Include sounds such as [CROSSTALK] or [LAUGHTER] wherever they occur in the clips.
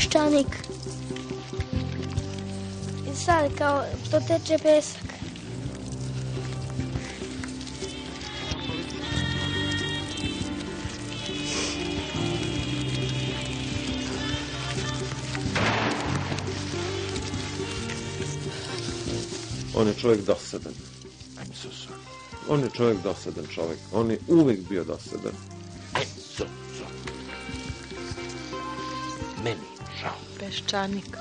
peščanik. I sad kao što teče pesak. On je čovjek dosadan. On je čovjek dosadan čovjek. On je uvek bio dosadan. peščanik.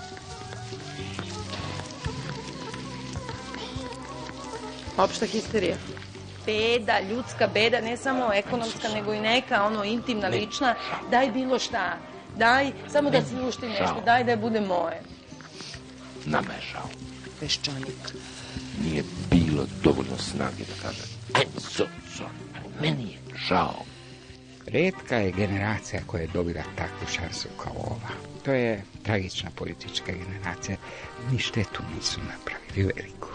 Opšta histerija. Beda, ljudska beda, ne samo ekonomska, nego i neka, ono, intimna, lična. Daj bilo šta. Daj, samo da slušti nešto. Daj da bude moje. Nama je žao. Peščanik. Nije bilo dovoljno snage da kaže I'm e, so sorry. Meni je žao. Redka je generacija koja je dobila takvu šansu kao ova to je tragična politička generacija. Ni štetu nisu napravili veliku.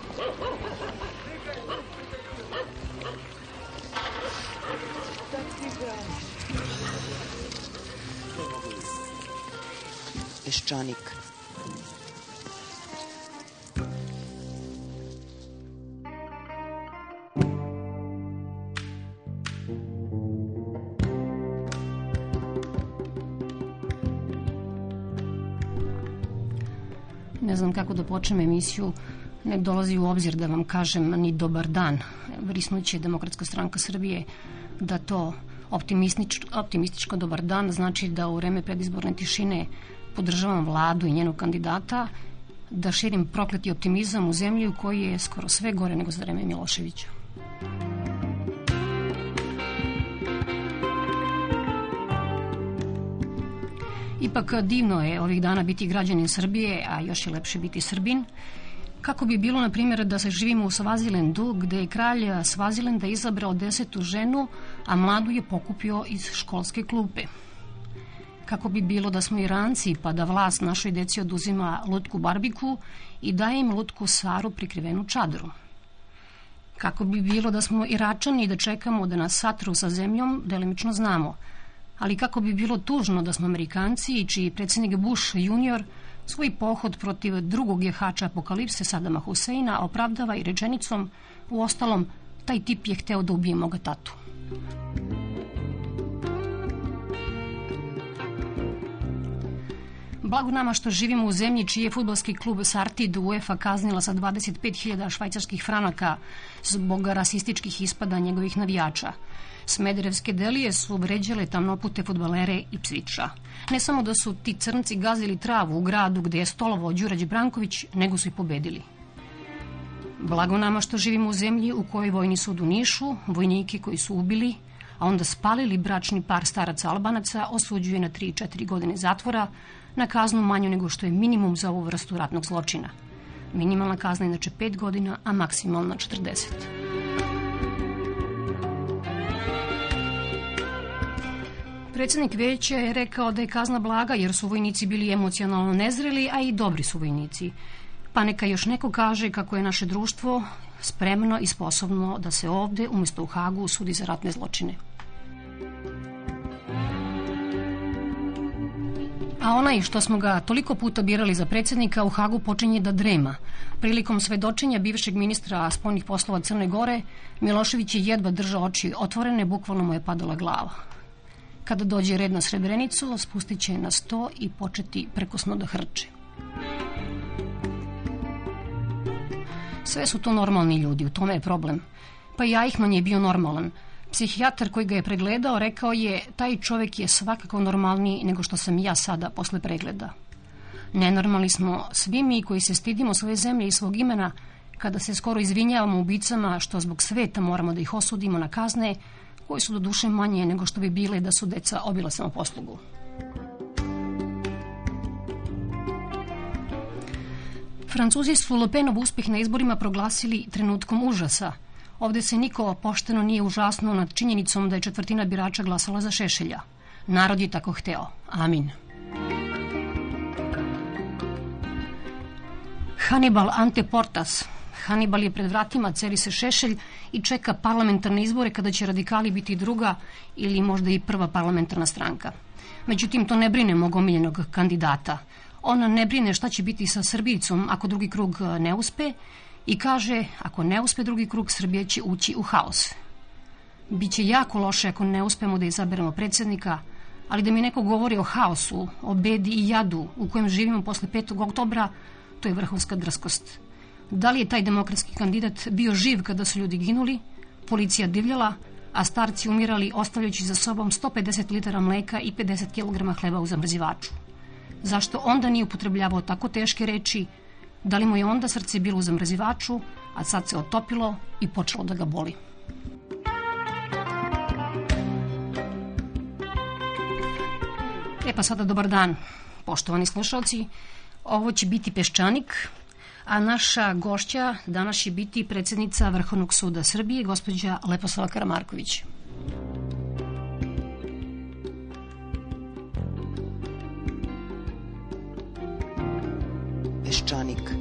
Peščanik. thank you ne znam kako da počnem emisiju, ne dolazi u obzir da vam kažem ni dobar dan. Vrisnuće Demokratska stranka Srbije da to optimističko, optimističko dobar dan znači da u vreme predizborne tišine podržavam vladu i njenog kandidata da širim prokleti optimizam u zemlju u koji je skoro sve gore nego za vreme Miloševića. Ipak divno je ovih dana biti građanin Srbije, a još je lepše biti Srbin. Kako bi bilo, na primjer, da se živimo u Svazilendu, gde je kralj Svazilenda izabrao desetu ženu, a mladu je pokupio iz školske klupe. Kako bi bilo da smo Iranci, pa da vlast našoj deci oduzima lutku barbiku i daje im lutku saru prikrivenu čadru. Kako bi bilo da smo Iračani i da čekamo da nas satru sa zemljom, delimično znamo – ali kako bi bilo tužno da smo Amerikanci, čiji predsednik Bush junior svoj pohod protiv drugog jehača apokalipse Sadama Huseina opravdava i rečenicom u ostalom, taj tip je hteo da ubije moga tatu. Blago nama što živimo u zemlji čiji je futbalski klub Sartid UEFA kaznila sa 25.000 švajcarskih franaka zbog rasističkih ispada njegovih navijača. Smederevske delije su vređale tamnopute futbalere i psića. Ne samo da su ti crnci gazili travu u gradu gde je stolovo Đurađ Branković, nego su i pobedili. Blago nama što živimo u zemlji u kojoj vojni sud u Nišu, vojnike koji su ubili, a onda spalili bračni par staraca Albanaca osuđuje na 3-4 godine zatvora na kaznu manju nego što je minimum za ovu vrstu ratnog zločina. Minimalna kazna je inače 5 godina, a maksimalna 40. Predsjednik vijeća je rekao da je kazna blaga jer su vojnici bili emocionalno nezreli, a i dobri su vojnici. Pa neka još neko kaže kako je naše društvo spremno i sposobno da se ovde umesto u Hagu sudi za ratne zločine. A onaj što smo ga toliko puta birali za predsednika u Hagu počinje da drema. Prilikom svedočenja bivšeg ministra spoljnih poslova Crne Gore, Milošević je jedva držao oči otvorene, bukvalno mu je padala glava. Kada dođe red na Srebrenicu, spustit će je na sto i početi prekusno da hrče. Sve su to normalni ljudi, u tome je problem. Pa i Eichmann je bio normalan. Psihijatar koji ga je pregledao rekao je taj čovek je svakako normalniji nego što sam ja sada posle pregleda. Nenormalni smo svi mi koji se stidimo svoje zemlje i svog imena kada se skoro izvinjavamo ubicama što zbog sveta moramo da ih osudimo na kazne, koji su do duše manje nego što bi bile da su deca obila samoposlugu. Francuzi su Lopenov uspeh na izborima proglasili trenutkom užasa. Ovde se niko pošteno nije užasnuo nad činjenicom da je četvrtina birača glasala za Šešelja. Narod je tako hteo. Amin. Hannibal Ante Portas, Hannibal je pred vratima, ceri se šešelj i čeka parlamentarne izbore kada će radikali biti druga ili možda i prva parlamentarna stranka. Međutim, to ne brine mog omiljenog kandidata. On ne brine šta će biti sa Srbijicom ako drugi krug e, ne uspe i kaže ako ne uspe drugi krug Srbije će ući u haos. Biće jako loše ako ne uspemo da izaberemo predsednika, ali da mi neko govori o haosu, o bedi i jadu u kojem živimo posle 5. oktobra, to je vrhunska drskost. Da li je taj demokratski kandidat bio živ kada su ljudi ginuli, policija divljala, a starci umirali ostavljajući za sobom 150 litara mleka i 50 kg hleba u zamrzivaču? Zašto onda nije upotrebljavao tako teške reči? Da li mu je onda srce bilo u zamrzivaču, a sad se otopilo i počelo da ga boli? E pa sada dobar dan, poštovani slušalci. Ovo će biti Peščanik, a naša gošća danas će biti predsednica Vrhovnog suda Srbije, gospođa Leposlava Karamarković. Peščanik.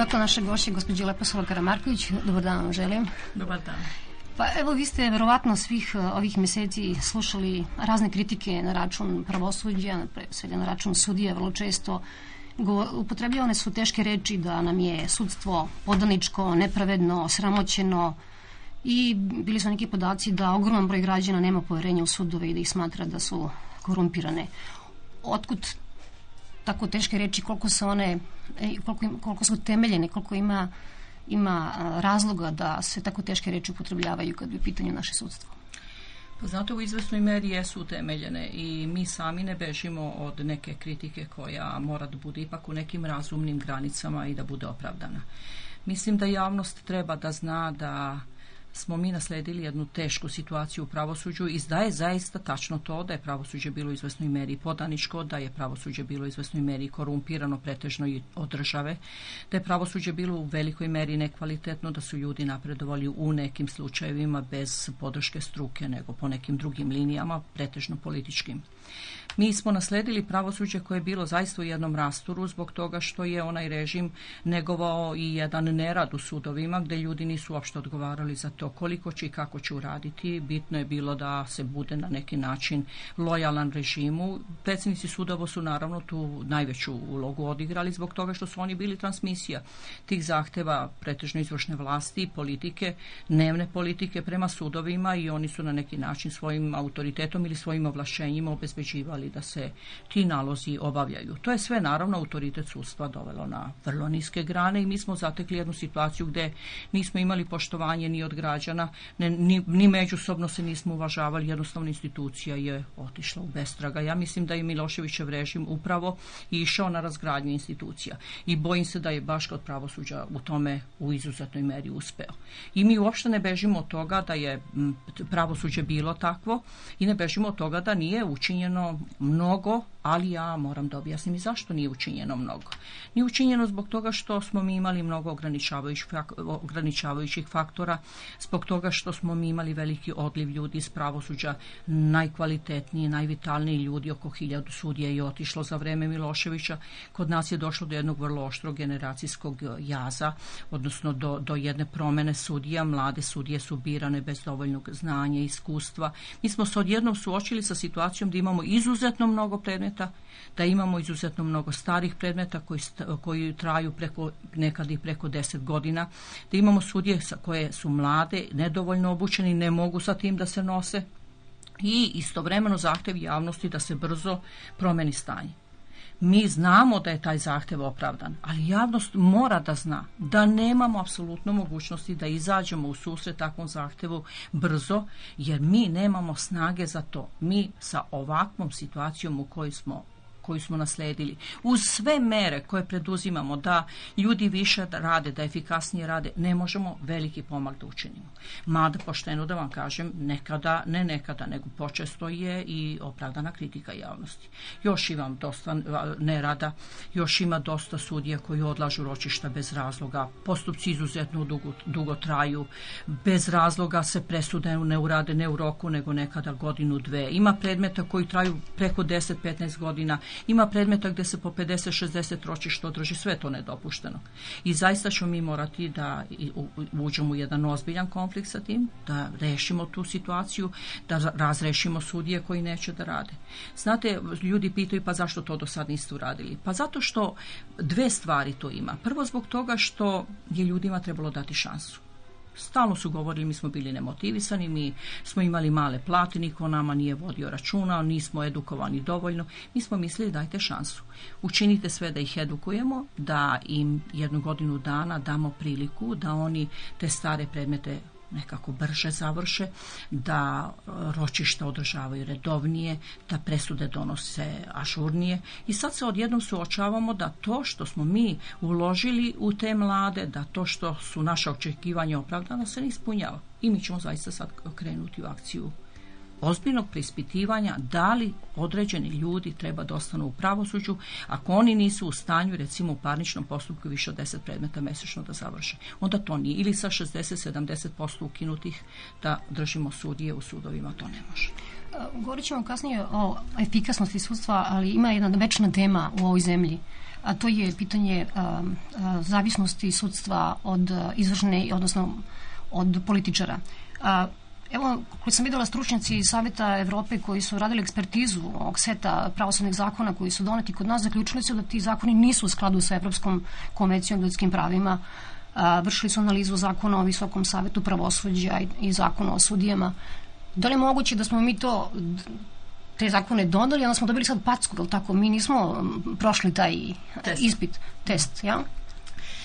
Dakle, naša gošća, gospođa Leposova Karamarković, dobar dan vam želim. Dobar dan. Pa evo, vi ste verovatno svih uh, ovih meseci slušali razne kritike na račun pravosuđa, na, svega na račun sudija, vrlo često upotrebljavane su teške reči da nam je sudstvo podaničko, nepravedno, sramoćeno i bili su neki podaci da ogroman broj građana nema poverenja u sudove i da ih smatra da su korumpirane. Otkud tako teške reči, koliko su one, e, koliko, koliko su temeljene, koliko ima, ima razloga da se tako teške reči upotrebljavaju kad bi u pitanju naše sudstvo. Pa znate, u izvesnoj meri jesu utemeljene i mi sami ne bežimo od neke kritike koja mora da bude ipak u nekim razumnim granicama i da bude opravdana. Mislim da javnost treba da zna da uh, smo mi nasledili jednu tešku situaciju u pravosuđu i da je zaista tačno to da je pravosuđe bilo u izvesnoj meri podaničko, da je pravosuđe bilo u izvesnoj meri korumpirano pretežno i od države, da je pravosuđe bilo u velikoj meri nekvalitetno, da su ljudi napredovali u nekim slučajevima bez podrške struke nego po nekim drugim linijama, pretežno političkim. Mi smo nasledili pravosuđe koje je bilo zaista u jednom rasturu zbog toga što je onaj režim negovao i jedan nerad u sudovima gdje ljudi nisu uopšte odgovarali za to koliko će i kako će uraditi. Bitno je bilo da se bude na neki način lojalan režimu. Predsjednici sudova su naravno tu najveću ulogu odigrali zbog toga što su oni bili transmisija tih zahteva pretežno izvršne vlasti, politike, dnevne politike prema sudovima i oni su na neki način svojim autoritetom ili svojim ovlašćenjima obezbeđivali dozvoli da se ti nalozi obavljaju. To je sve naravno autoritet sudstva dovelo na vrlo niske grane i mi smo zatekli jednu situaciju gde nismo imali poštovanje ni od građana, ne, ni, ni međusobno se nismo uvažavali, jednostavna institucija je otišla u bestraga. Ja mislim da je Miloševićev režim upravo išao na razgradnju institucija i bojim se da je baš kod pravosuđa u tome u izuzetnoj meri uspeo. I mi uopšte ne bežimo od toga da je pravosuđe bilo takvo i ne bežimo od toga da nije učinjeno mnogo ali ja moram da objasnim i zašto nije učinjeno mnogo. Nije učinjeno zbog toga što smo mi imali mnogo ograničavajućih, ograničavajućih faktora, zbog toga što smo mi imali veliki odliv ljudi iz pravosuđa, najkvalitetniji, najvitalniji ljudi, oko hiljadu sudija je otišlo za vreme Miloševića. Kod nas je došlo do jednog vrlo oštrog generacijskog jaza, odnosno do, do jedne promene sudija. Mlade sudije su birane bez dovoljnog znanja, i iskustva. Mi smo se odjednom suočili sa situacijom da imamo izuzetno mnogo predmeta predmeta, da imamo izuzetno mnogo starih predmeta koji, koji traju preko, nekad i preko 10 godina, da imamo sudije koje su mlade, nedovoljno obučeni, ne mogu sa tim da se nose i istovremeno zahtev javnosti da se brzo promeni stanje. Mi znamo da je taj zahtev opravdan, ali javnost mora da zna da nemamo apsolutno mogućnosti da izađemo u susret takvom zahtevu brzo, jer mi nemamo snage za to. Mi sa ovakvom situacijom u kojoj smo koju smo nasledili. Uz sve mere koje preduzimamo da ljudi više rade, da efikasnije rade, ne možemo veliki pomak da učinimo. Mada pošteno da vam kažem, nekada, ne nekada, nego počesto je i opravdana kritika javnosti. Još imam dosta nerada, još ima dosta sudija koji odlažu ročišta bez razloga, postupci izuzetno dugo, dugo traju, bez razloga se presude ne urade ne u roku, nego nekada godinu, dve. Ima predmeta koji traju preko 10-15 godina Ima predmeta gdje se po 50-60 ročišta održi, sve to nedopušteno. I zaista ćemo mi morati da uđemo u jedan ozbiljan konflikt sa tim, da rešimo tu situaciju, da razrešimo sudije koji neće da rade. Znate, ljudi pitaju pa zašto to do sad niste uradili? Pa zato što dve stvari to ima. Prvo zbog toga što je ljudima trebalo dati šansu. Stalno su govorili, mi smo bili nemotivisani, mi smo imali male plate, niko nama nije vodio računa, nismo edukovani dovoljno. Mi smo mislili dajte šansu. Učinite sve da ih edukujemo, da im jednu godinu dana damo priliku da oni te stare predmete nekako brže završe, da e, ročišta održavaju redovnije, da presude donose ažurnije i sad se odjednom suočavamo da to što smo mi uložili u te mlade, da to što su naša očekivanja opravdana se ne ispunjava. I mi ćemo zaista sad krenuti u akciju ozbiljnog prispitivanja da li određeni ljudi treba da ostanu u pravosuđu ako oni nisu u stanju recimo u parničnom postupku više od 10 predmeta mesečno da završe. Onda to nije. Ili sa 60-70% ukinutih da držimo sudije u sudovima, to ne može. Uh, govorit ćemo kasnije o efikasnosti sudstva, ali ima jedna večna tema u ovoj zemlji a to je pitanje a, um, a, uh, zavisnosti sudstva od uh, izvršne, odnosno od političara. A, Evo, koji sam videla stručnjaci iz Saveta Evrope koji su radili ekspertizu ovog seta pravoslavnih zakona koji su doneti kod nas, zaključili su da ti zakoni nisu u skladu sa Evropskom konvencijom o ljudskim pravima. A, vršili su analizu zakona o Visokom savetu pravosuđa i, i zakona o sudijama. Da li je moguće da smo mi to te zakone doneli, onda smo dobili sad packu, je tako? Mi nismo prošli taj test. ispit, test, jel? Ja?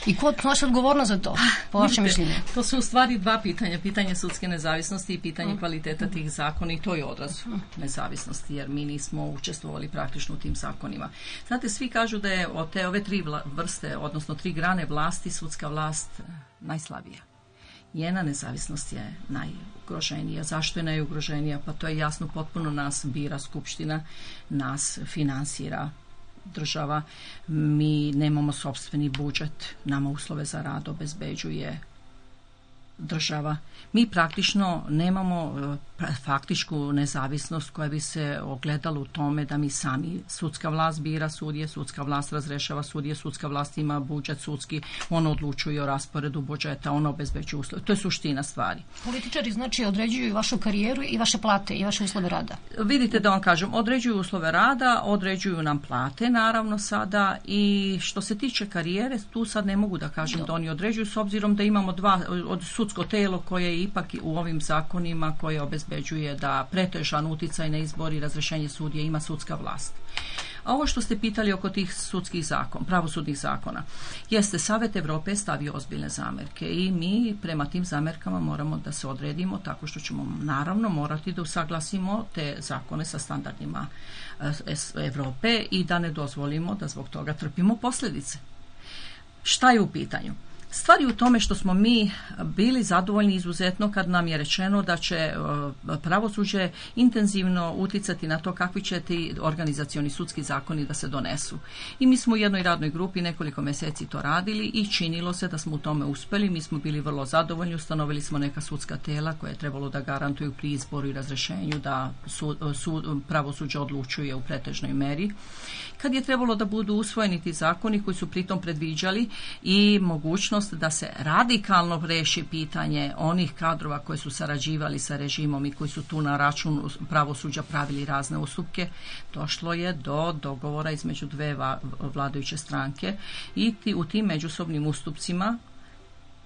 I ko nosi odgovornost za to, pa, po vašem mišljenju? To su u stvari dva pitanja. Pitanje sudske nezavisnosti i pitanje kvaliteta tih zakona i to je odraz mm. nezavisnosti, jer mi nismo učestvovali praktično u tim zakonima. Znate, svi kažu da je od te ove tri vla, vrste, odnosno tri grane vlasti, sudska vlast eh, najslabija. Njena nezavisnost je naj, najugroženija. Zašto je najugroženija? Pa to je jasno potpuno nas bira skupština, nas finansira država, mi nemamo sobstveni budžet, nama uslove za rad obezbeđuje država mi praktično nemamo e, faktičku nezavisnost koja bi se ogledala u tome da mi sami sudska vlast bira sudije, sudska vlast razrešava sudije, sudska vlast ima budžet sudski, on odlučuje o rasporedu budžeta, on obezbeđuje uslove. To je suština stvari. Političari znači određuju i vašu karijeru i vaše plate i vaše uslove rada. Vidite da vam kažem, određuju uslove rada, određuju nam plate naravno sada i što se tiče karijere, tu sad ne mogu da kažem Do. da oni određuju s obzirom da imamo dva od sudsko telo koje ipak u ovim zakonima koje obezbeđuje da pretežan uticaj na izbor i razrešenje sudije ima sudska vlast. A ovo što ste pitali oko tih sudskih zakon, pravosudnih zakona, jeste Savet Evrope stavio ozbiljne zamerke i mi prema tim zamerkama moramo da se odredimo tako što ćemo naravno morati da usaglasimo te zakone sa standardima eh, Evrope i da ne dozvolimo da zbog toga trpimo posledice. Šta je u pitanju? Stvar je u tome što smo mi bili zadovoljni izuzetno kad nam je rečeno da će e, pravosuđe intenzivno uticati na to kakvi će ti organizacioni sudski zakoni da se donesu. I mi smo u jednoj radnoj grupi nekoliko meseci to radili i činilo se da smo u tome uspeli. Mi smo bili vrlo zadovoljni, ustanovili smo neka sudska tela koje je trebalo da garantuju pri izboru i razrešenju da su, e, su, pravosuđe odlučuje u pretežnoj meri. Kad je trebalo da budu usvojeni ti zakoni koji su pritom predviđali i mogućnost mogućnost da se radikalno reši pitanje onih kadrova koji su sarađivali sa režimom i koji su tu na račun pravosuđa pravili razne ustupke, došlo je do dogovora između dve vladajuće stranke i ti, u tim međusobnim ustupcima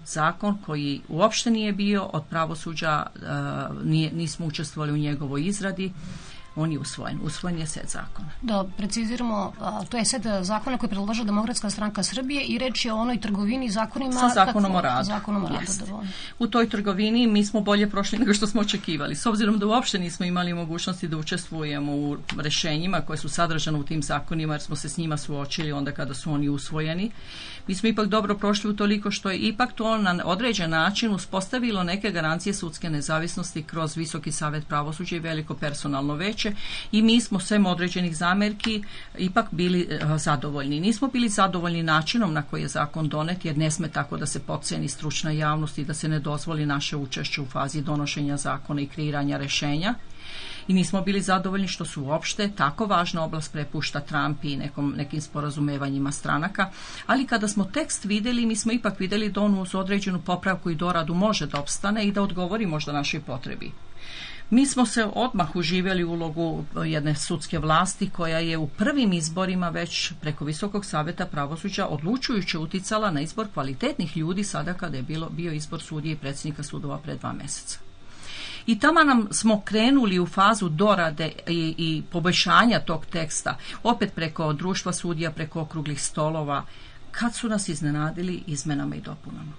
zakon koji uopšte nije bio od pravosuđa, e, nije, nismo učestvovali u njegovoj izradi, on je usvojen. Usvojen je set zakona. Da, preciziramo, to je set zakona koji predlaže Demokratska stranka Srbije i reč je o onoj trgovini zakonima... Sa zakonom o radu. Zakonom o radu, yes. Da, da U toj trgovini mi smo bolje prošli nego što smo očekivali. S obzirom da uopšte nismo imali mogućnosti da učestvujemo u rešenjima koje su sadržane u tim zakonima, jer smo se s njima suočili onda kada su oni usvojeni mi smo ipak dobro prošli u toliko što je ipak to na određen način uspostavilo neke garancije sudske nezavisnosti kroz Visoki savet pravosuđa i veliko personalno veće i mi smo sem određenih zamerki ipak bili e, zadovoljni. Nismo bili zadovoljni načinom na koji je zakon donet jer ne sme tako da se podceni stručna javnost i da se ne dozvoli naše učešće u fazi donošenja zakona i kreiranja rešenja i nismo bili zadovoljni što su uopšte tako važna oblast prepušta Trump i nekom, nekim sporazumevanjima stranaka, ali kada smo tekst videli, mi smo ipak videli da on uz određenu popravku i doradu može da opstane i da odgovori možda našoj potrebi. Mi smo se odmah uživjeli u ulogu jedne sudske vlasti koja je u prvim izborima već preko Visokog saveta pravosuđa odlučujuće uticala na izbor kvalitetnih ljudi sada kada je bilo, bio izbor sudije i predsjednika sudova pre dva meseca i tamo nam smo krenuli u fazu dorade i, i poboljšanja tog teksta, opet preko društva sudija, preko okruglih stolova, kad su nas iznenadili izmenama i dopunama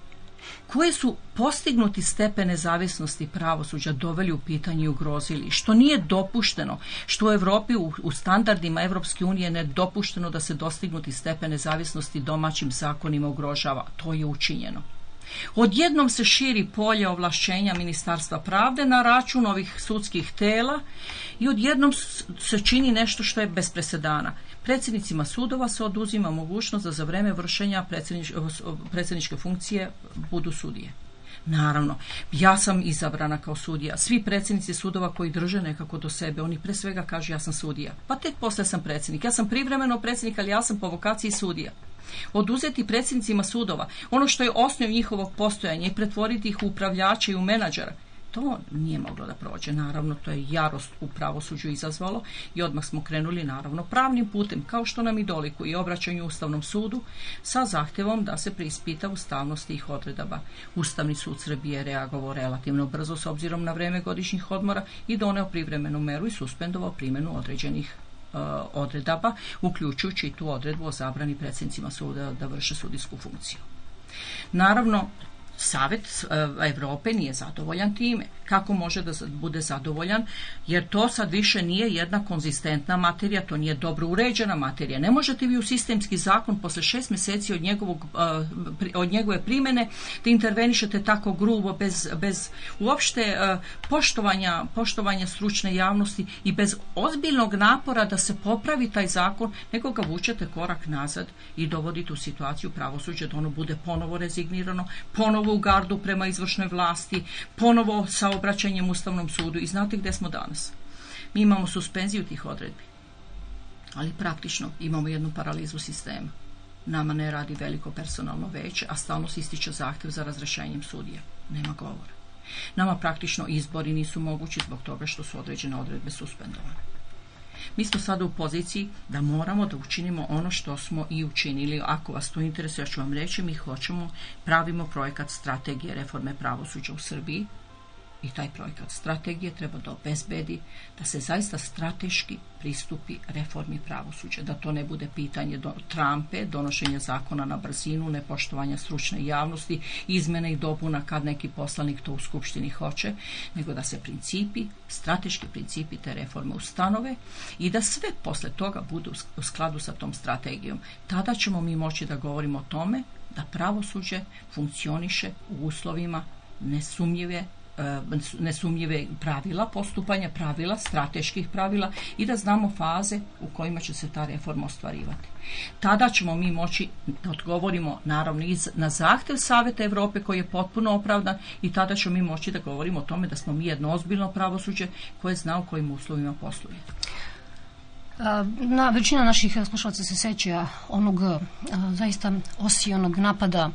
koje su postignuti stepen nezavisnosti pravosuđa doveli u pitanje i ugrozili, što nije dopušteno, što u Evropi u, u standardima Evropske unije ne dopušteno da se dostignuti stepen nezavisnosti domaćim zakonima ugrožava. To je učinjeno. Odjednom se širi polje ovlašćenja Ministarstva pravde na račun ovih sudskih tela i odjednom se čini nešto što je bez presedana. Predsjednicima sudova se oduzima mogućnost da za vreme vršenja predsjednič, predsjedničke funkcije budu sudije. Naravno, ja sam izabrana kao sudija. Svi predsednici sudova koji drže nekako do sebe, oni pre svega kažu ja sam sudija. Pa tek posle sam predsednik. Ja sam privremeno predsednik, ali ja sam po vokaciji sudija oduzeti predsjednicima sudova ono što je osnov njihovog postojanja i pretvoriti ih u upravljače i u menadžera. To nije moglo da prođe. Naravno, to je jarost u pravosuđu izazvalo i odmah smo krenuli, naravno, pravnim putem, kao što nam i doliku i obraćanju Ustavnom sudu, sa zahtevom da se preispita ustavnost tih odredaba. Ustavni sud Srbije reagovao relativno brzo s obzirom na vreme godišnjih odmora i doneo privremenu meru i suspendovao primenu određenih Uh, odredaba, uključujući i tu odredbu o zabrani predsjednicima suda da vrše sudijsku funkciju. Naravno, Savet e, Evrope nije zadovoljan time. Kako može da bude zadovoljan? Jer to sad više nije jedna konzistentna materija, to nije dobro uređena materija. Ne možete vi u sistemski zakon posle šest meseci od, njegovog, e, od njegove primene da intervenišete tako grubo, bez, bez uopšte e, poštovanja, poštovanja stručne javnosti i bez ozbiljnog napora da se popravi taj zakon, nego ga vučete korak nazad i dovodite u situaciju pravosuđa da ono bude ponovo rezignirano, ponovo ponovo u gardu prema izvršnoj vlasti, ponovo sa obraćanjem Ustavnom sudu. I znate gde smo danas? Mi imamo suspenziju tih odredbi, ali praktično imamo jednu paralizu sistema. Nama ne radi veliko personalno veće, a stalno se ističe zahtjev za razrešenjem sudija. Nema govora. Nama praktično izbori nisu mogući zbog toga što su određene odredbe suspendovane. Mi smo sada u poziciji da moramo da učinimo ono što smo i učinili. Ako vas to interesuje, ja ću vam reći, mi hoćemo, pravimo projekat strategije reforme pravosuđa u Srbiji, i taj projekat strategije treba da obezbedi da se zaista strateški pristupi reformi pravosuđa, da to ne bude pitanje do, trampe, donošenja zakona na brzinu, nepoštovanja stručne javnosti, izmene i dopuna kad neki poslanik to u Skupštini hoće, nego da se principi, strateški principi te reforme ustanove i da sve posle toga bude u skladu sa tom strategijom. Tada ćemo mi moći da govorimo o tome da pravosuđe funkcioniše u uslovima nesumnjive E, nesumnjive pravila postupanja, pravila, strateških pravila i da znamo faze u kojima će se ta reforma ostvarivati. Tada ćemo mi moći da odgovorimo naravno iz, na zahtev Saveta Evrope koji je potpuno opravdan i tada ćemo mi moći da govorimo o tome da smo mi jedno ozbiljno pravosuđe koje zna u kojim uslovima posluje. E, na, većina naših slušalaca se seća onog a, e, zaista osionog napada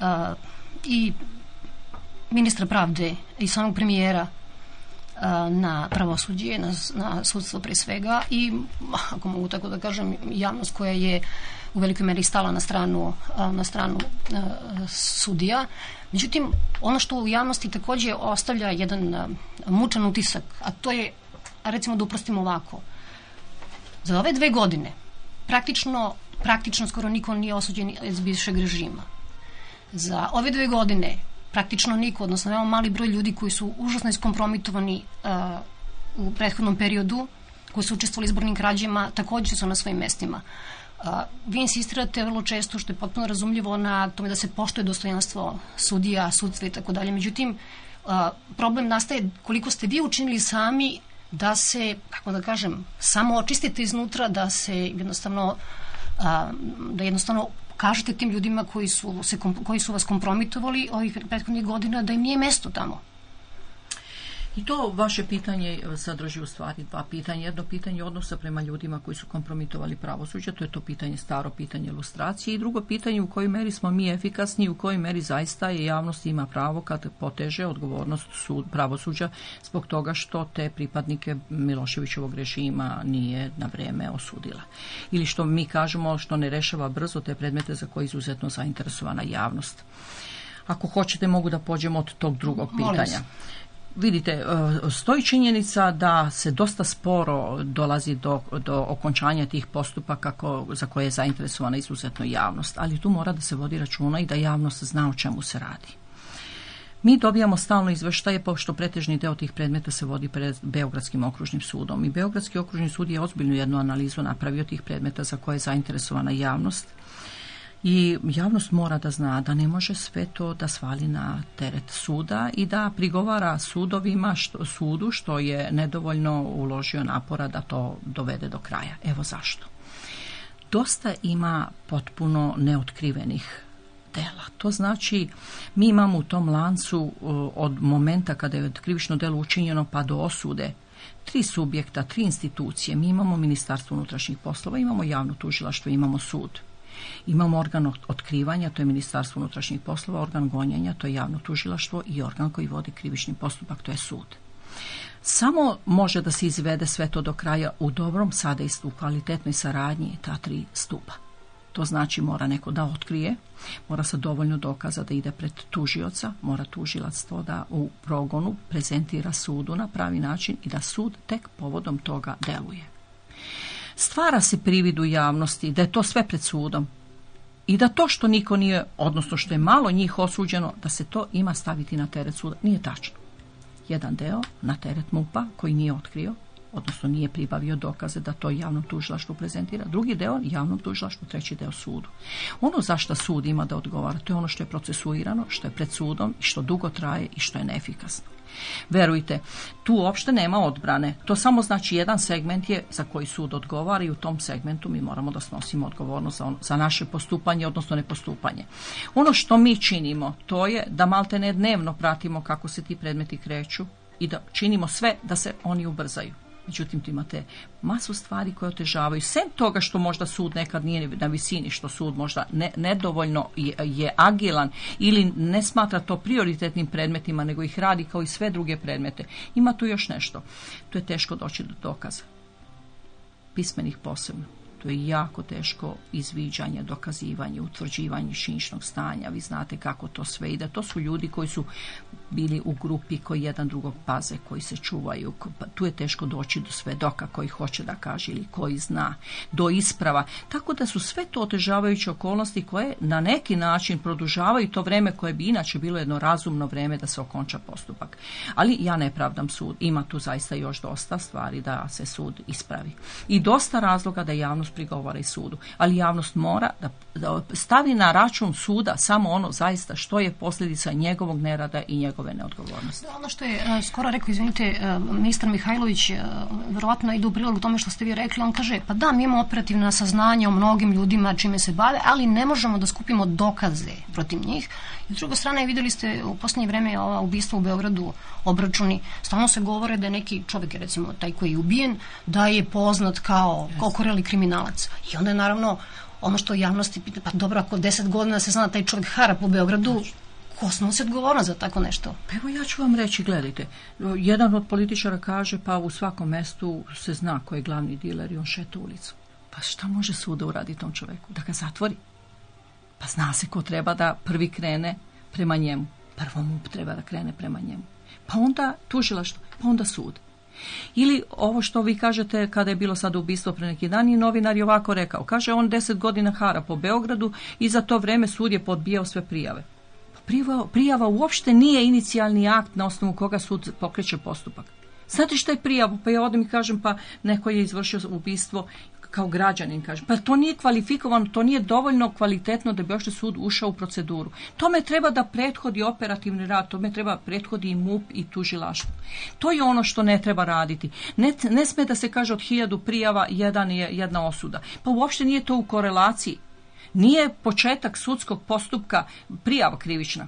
a, i ministra pravde i samog premijera uh, na pravosuđe, na, na sudstvo pre svega i, ako mogu tako da kažem, javnost koja je u velikoj meri stala na stranu, uh, na stranu uh, sudija. Međutim, ono što u javnosti takođe ostavlja jedan mučan utisak, a to je, recimo da uprostimo ovako, za ove dve godine praktično, praktično skoro niko nije osuđen iz bivšeg režima. Za ove dve godine praktično niko, odnosno veoma mali broj ljudi koji su užasno iskompromitovani uh, u prethodnom periodu, koji su učestvovali izbornim krađima, takođe su na svojim mestima. Uh, vi insistirate vrlo često, što je potpuno razumljivo, na tome da se poštoje dostojanstvo sudija, sudstva i tako dalje. Međutim, uh, problem nastaje koliko ste vi učinili sami da se, kako da kažem, samo očistite iznutra, da se jednostavno da jednostavno kažete tim ljudima koji su, se, koji su vas kompromitovali ovih prethodnih godina da im nije mesto tamo. I to vaše pitanje e, sadrži u stvari dva pitanja. Jedno pitanje odnosa prema ljudima koji su kompromitovali pravosuđe, to je to pitanje, staro pitanje ilustracije i drugo pitanje u kojoj meri smo mi efikasni, u kojoj meri zaista je javnost ima pravo kad poteže odgovornost sud, pravosuđa zbog toga što te pripadnike Miloševićevog režima nije na vreme osudila. Ili što mi kažemo što ne rešava brzo te predmete za koje je izuzetno zainteresovana javnost. Ako hoćete mogu da pođemo od tog drugog pitanja. Vidite, e, stoji činjenica da se dosta sporo dolazi do, do okončanja tih postupaka ko, za koje je zainteresovana izuzetno javnost, ali tu mora da se vodi računa i da javnost zna o čemu se radi. Mi dobijamo stalno izveštaje, pošto pretežni deo tih predmeta se vodi pred Beogradskim okružnim sudom. I Beogradski okružni sud je ozbiljnu jednu analizu napravio tih predmeta za koje je zainteresovana javnost i javnost mora da zna da ne može sve to da svali na teret suda i da prigovara sudovima što, sudu što je nedovoljno uložio napora da to dovede do kraja. Evo zašto. Dosta ima potpuno neotkrivenih dela. To znači mi imamo u tom lancu od momenta kada je krivično delo učinjeno pa do osude tri subjekta, tri institucije. Mi imamo Ministarstvo unutrašnjih poslova, imamo javno tužilaštvo, imamo sud. Imamo organ otkrivanja, to je Ministarstvo unutrašnjih poslova, organ gonjenja, to je javno tužilaštvo i organ koji vodi krivični postupak, to je sud. Samo može da se izvede sve to do kraja u dobrom sadejstvu, kvalitetnoj saradnji ta tri stupa. To znači mora neko da otkrije, mora sa dovoljno dokaza da ide pred tužioca, mora tužilac to da u progonu prezentira sudu na pravi način i da sud tek povodom toga deluje stvara se privid u javnosti da je to sve pred sudom i da to što niko nije, odnosno što je malo njih osuđeno, da se to ima staviti na teret suda. Nije tačno. Jedan deo na teret MUPA koji nije otkrio, odnosno nije pribavio dokaze da to javnom tužilaštvu prezentira. Drugi deo javnom tužilaštvu, treći deo sudu. Ono za što sud ima da odgovara, to je ono što je procesuirano, što je pred sudom i što dugo traje i što je neefikasno. Verujte, tu uopšte nema odbrane. To samo znači jedan segment je za koji sud odgovara i u tom segmentu mi moramo da snosimo odgovornost za, on, za naše postupanje, odnosno nepostupanje. Ono što mi činimo, to je da maltene dnevno pratimo kako se ti predmeti kreću i da činimo sve da se oni ubrzaju. Međutim, tu imate masu stvari koje otežavaju. Sem toga što možda sud nekad nije na visini, što sud možda ne, nedovoljno je, je agilan ili ne smatra to prioritetnim predmetima, nego ih radi kao i sve druge predmete. Ima tu još nešto. Tu je teško doći do dokaza. Pismenih posebno to je jako teško izviđanje, dokazivanje, utvrđivanje činičnog stanja. Vi znate kako to sve ide. To su ljudi koji su bili u grupi koji jedan drugog paze, koji se čuvaju. Pa tu je teško doći do svedoka koji hoće da kaže ili koji zna, do isprava. Tako da su sve to otežavajuće okolnosti koje na neki način produžavaju to vreme koje bi inače bilo jedno razumno vreme da se okonča postupak. Ali ja ne pravdam sud. Ima tu zaista još dosta stvari da se sud ispravi. I dosta razloga da javnost prigovore i sudu, ali javnost mora da Da stavi na račun suda samo ono zaista što je posljedica njegovog nerada i njegove neodgovornosti. Da, ono što je e, skoro rekao, izvinite, e, ministar Mihajlović e, vjerojatno ide u prilog tome što ste vi rekli, on kaže, pa da, mi imamo operativna saznanja o mnogim ljudima čime se bave, ali ne možemo da skupimo dokaze protiv njih. I s druge strane, videli ste u poslednje vreme ova ubistva u Beogradu, obračuni, stalno se govore da je neki čovek, recimo taj koji je ubijen, da je poznat kao kokoreli kriminalac. I onda je naravno ono što javnosti pita, pa dobro, ako deset godina se zna da taj čovjek hara po Beogradu, ko snosi odgovornost za tako nešto? Pa evo ja ću vam reći, gledajte, jedan od političara kaže pa u svakom mestu se zna ko je glavni diler i on šeta ulicu. Pa šta može suda uradi tom čoveku? Da ga zatvori? Pa zna se ko treba da prvi krene prema njemu. Prvo mu treba da krene prema njemu. Pa onda tužilaštvo, pa onda sud. Ili ovo što vi kažete kada je bilo sad ubistvo pre neki dan i novinar je ovako rekao. Kaže on deset godina hara po Beogradu i za to vreme sud je podbijao sve prijave. Prijava, prijava uopšte nije inicijalni akt na osnovu koga sud pokreće postupak. Znate što je prijavu? Pa ja odem i kažem pa neko je izvršio ubistvo kao građanin kaže, Pa to nije kvalifikovano, to nije dovoljno kvalitetno da bi ošte sud ušao u proceduru. Tome treba da prethodi operativni rad, tome treba da prethodi i MUP i tužilaštvo. To je ono što ne treba raditi. Ne, ne sme da se kaže od hiljadu prijava jedan je jedna osuda. Pa uopšte nije to u korelaciji. Nije početak sudskog postupka prijava krivična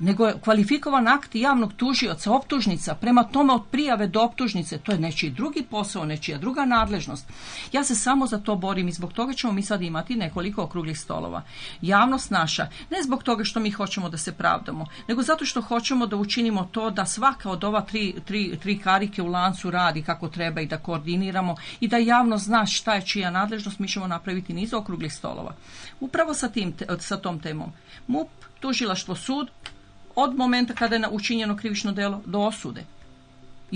nego je kvalifikovan akt javnog tužioca, optužnica, prema tome od prijave do optužnice, to je nečiji drugi posao, nečija druga nadležnost. Ja se samo za to borim i zbog toga ćemo mi sad imati nekoliko okruglih stolova. Javnost naša, ne zbog toga što mi hoćemo da se pravdamo, nego zato što hoćemo da učinimo to da svaka od ova tri, tri, tri karike u lancu radi kako treba i da koordiniramo i da javno zna šta je čija nadležnost, mi ćemo napraviti niz okruglih stolova. Upravo sa, tim, sa tom temom. MUP, tužilaštvo sud, od momenta kada je učinjeno krivično delo do osude.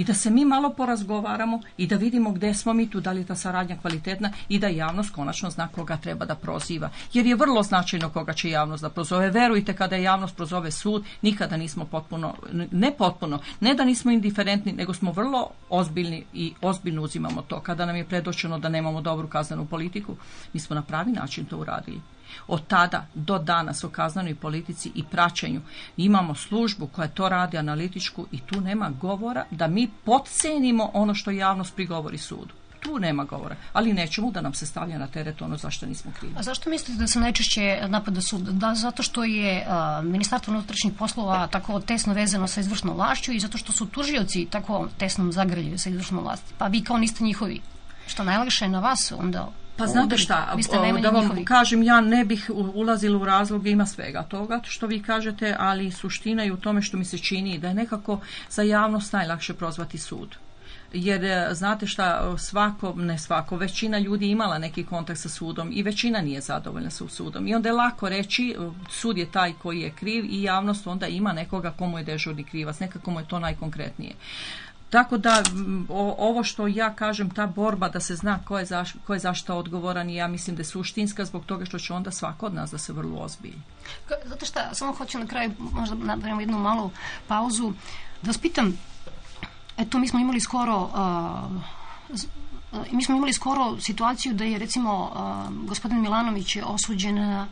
I da se mi malo porazgovaramo i da vidimo gde smo mi tu, da li je ta saradnja kvalitetna i da javnost konačno zna koga treba da proziva. Jer je vrlo značajno koga će javnost da prozove. Verujte, kada javnost prozove sud, nikada nismo potpuno, ne potpuno, ne da nismo indiferentni, nego smo vrlo ozbiljni i ozbiljno uzimamo to. Kada nam je predočeno da nemamo dobru kaznenu politiku, mi smo na pravi način to uradili. Od tada do danas u kaznenoj politici i praćenju imamo službu koja to radi analitičku i tu nema govora da mi podcenimo ono što javnost prigovori sudu tu nema govora, ali nećemo da nam se stavlja na teret ono zašto nismo krivi. A zašto mislite da se najčešće napada sud? Da, zato što je uh, ministarstvo unutrašnjih poslova tako tesno vezano sa izvršnom vlašću i zato što su tužioci tako tesnom zagrljaju sa izvršnom vlasti. Pa vi kao niste njihovi. Što najlakše je na vas onda Pa znate šta, da vam njihovi. kažem, ja ne bih ulazila u razloge, ima svega toga što vi kažete, ali suština je u tome što mi se čini da je nekako za javnost najlakše prozvati sud jer e, znate šta, svako, ne svako, većina ljudi imala neki kontakt sa sudom i većina nije zadovoljna sa sudom. I onda je lako reći, e, sud je taj koji je kriv i javnost onda ima nekoga komu je dežurni krivac, nekako mu je to najkonkretnije. Tako da o, ovo što ja kažem, ta borba da se zna ko je, zaš, ko je zašto odgovoran i ja mislim da je suštinska zbog toga što će onda svako od nas da se vrlo ozbilji. Zato što samo hoću na kraju možda da napravimo jednu malu pauzu da vas pitam, eto mi smo imali skoro uh, mi smo imali skoro situaciju da je recimo uh, gospodin Milanović je osuđen na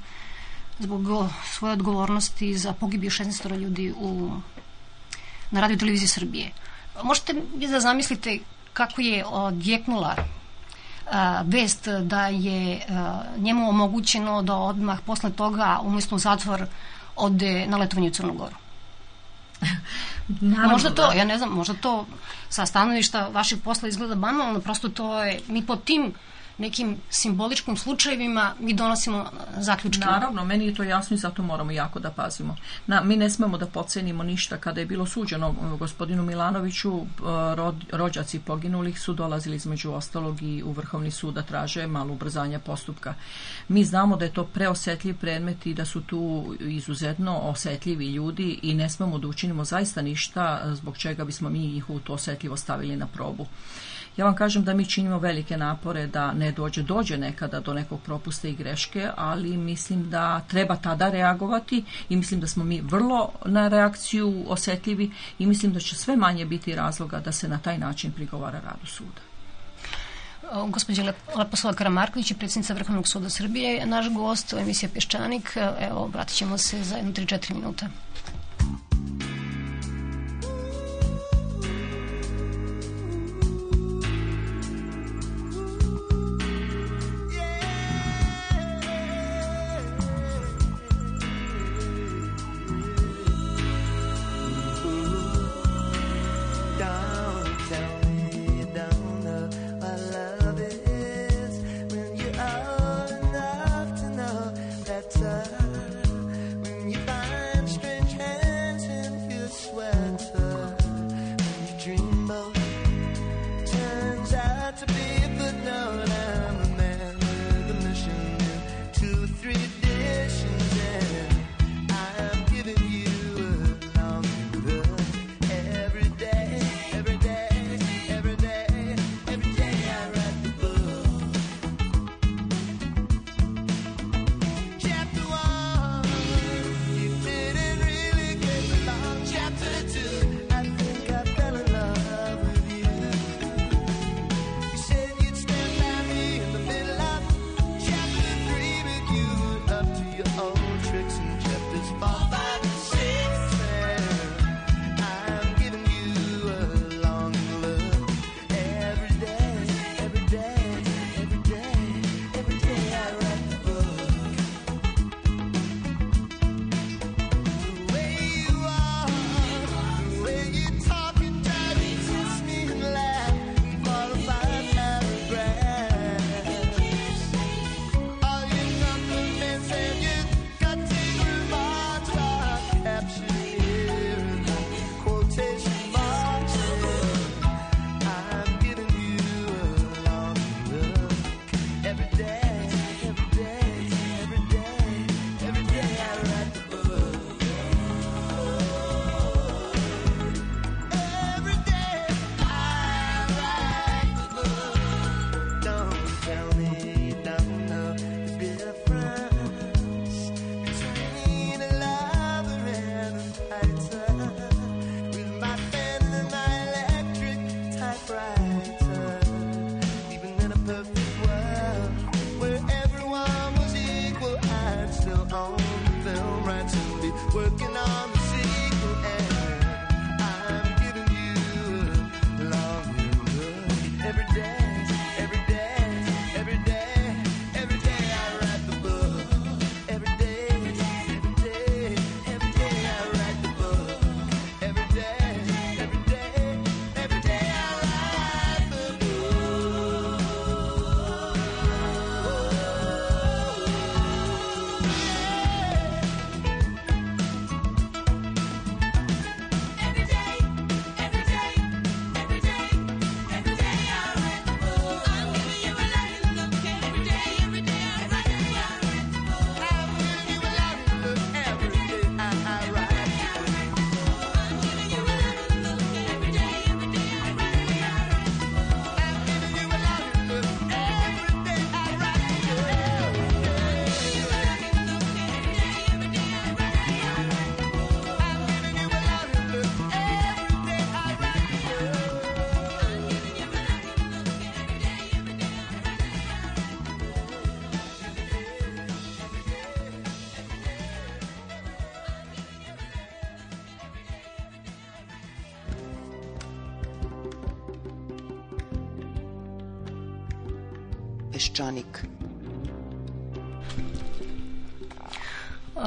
zbog svoje odgovornosti za pogibiju 16 ljudi u, na radio televiziji Srbije. Možete vi da zamislite kako je odjeknula vest da je njemu omogućeno da odmah posle toga umjesto zatvor ode na letovanje u Crnu Goru. [LAUGHS] Naravno, možda to, da. ja ne znam, možda to sa stanovišta vašeg posla izgleda banalno, prosto to je, mi po tim nekim simboličkim slučajevima mi donosimo zaključke. Naravno, meni je to jasno i zato moramo jako da pazimo. Na, mi ne smemo da pocenimo ništa. Kada je bilo suđeno gospodinu Milanoviću, e, ro, rođaci poginulih su dolazili između ostalog i u Vrhovni sud da traže malo ubrzanja postupka. Mi znamo da je to preosetljiv predmet i da su tu izuzetno osetljivi ljudi i ne smemo da učinimo zaista ništa zbog čega bismo mi ih u to osetljivo stavili na probu. Ja vam kažem da mi činimo velike napore da ne dođe, dođe nekada do nekog propusta i greške, ali mislim da treba tada reagovati i mislim da smo mi vrlo na reakciju osetljivi i mislim da će sve manje biti razloga da se na taj način prigovara radu suda gospođa Leposlava Karamarković, predsjednica Vrhovnog suda Srbije, naš gost u emisiji Pješčanik. Evo, vratit ćemo se za 1 3-4 minuta.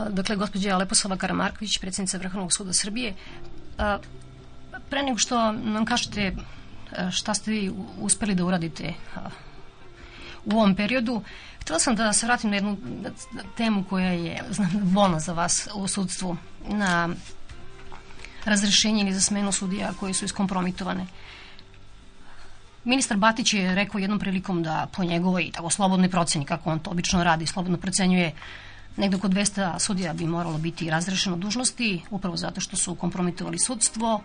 dakle, gospođa Leposava Karamarković, predsjednica Vrhovnog suda Srbije. Pre nego što nam kažete šta ste vi uspeli da uradite u ovom periodu, htela sam da se vratim na jednu temu koja je znam, bolna za vas u sudstvu, na razrešenje ili za smenu sudija koji su iskompromitovane. Ministar Batić je rekao jednom prilikom da po njegovoj tako slobodnoj proceni, kako on to obično radi, slobodno procenjuje uh, Negde oko 200 sudija bi moralo biti razrešeno dužnosti, upravo zato što su kompromitovali sudstvo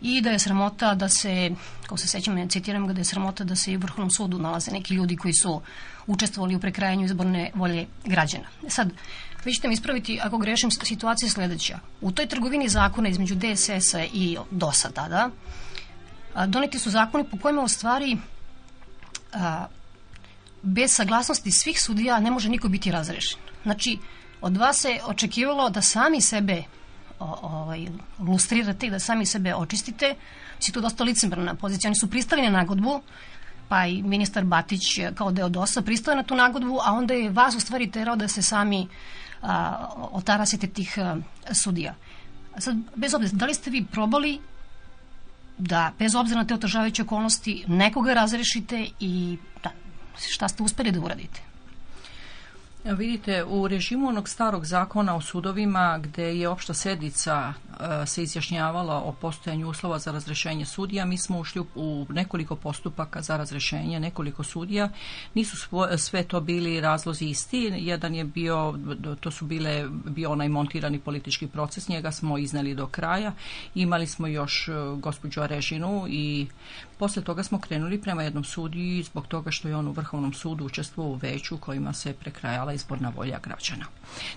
i da je sramota da se, kao se sećam, ne citiram ga, da je sramota da se i u Vrhovnom sudu nalaze neki ljudi koji su učestvovali u prekrajanju izborne volje građana. E sad, vi ćete mi ispraviti, ako grešim, situacija je sledeća. U toj trgovini zakona između DSS-a i DOS-a da, doneti su zakoni po kojima u stvari a, bez saglasnosti svih sudija ne može niko biti razrešen. Znači, od vas se očekivalo da sami sebe ovaj, lustrirate i da sami sebe očistite. Znači, to je dosta licemerna pozicija. Oni su pristali na nagodbu, pa i ministar Batić kao deo DOS-a pristao na tu nagodbu, a onda je vas u stvari terao da se sami a, otarasite tih a, sudija. Sad, bez obzira, da li ste vi probali da, bez obzira na te otežavajuće okolnosti, nekoga razrešite i šta ste uspeli da uradite? Vidite, u režimu onog starog zakona o sudovima gde je opšta sedica e, se izjašnjavala o postojanju uslova za razrešenje sudija, mi smo ušli u nekoliko postupaka za razrešenje nekoliko sudija. Nisu sve to bili razlozi isti. Jedan je bio, to su bile, bio onaj montirani politički proces, njega smo izneli do kraja. Imali smo još e, gospođu Arežinu i Posle toga smo krenuli prema jednom sudiji zbog toga što je on u Vrhovnom sudu učestvovao u veću kojima se prekrajala izborna volja građana.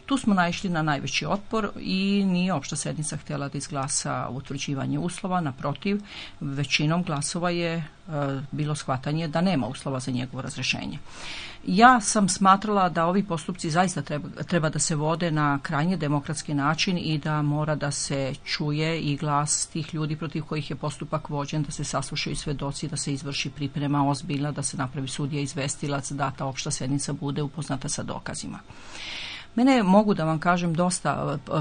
Tu smo naišli na najveći otpor i nije opšta sednica htjela da izglasa utvrđivanje uslova, naprotiv, većinom glasova je E, bilo shvatanje da nema uslova za njegovo razrešenje. Ja sam smatrala da ovi postupci zaista treba, treba da se vode na krajnje demokratski način i da mora da se čuje i glas tih ljudi protiv kojih je postupak vođen, da se saslušaju svedoci, da se izvrši priprema ozbiljna, da se napravi sudija izvestilac, da ta opšta sednica bude upoznata sa dokazima. Mene mogu da vam kažem dosta, e, e,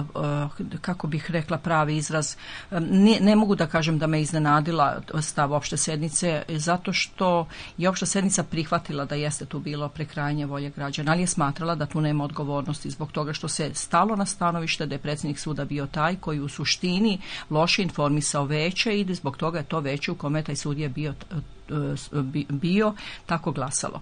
e, kako bih rekla pravi izraz, ne, ne mogu da kažem da me iznenadila stav opšte sednice, zato što je opšta sednica prihvatila da jeste tu bilo prekrajanje volje građana, ali je smatrala da tu nema odgovornosti zbog toga što se stalo na stanovište da je predsjednik suda bio taj koji u suštini loše informisao veće i zbog toga je to veće u kome taj sud je bio E, bio, tako glasalo.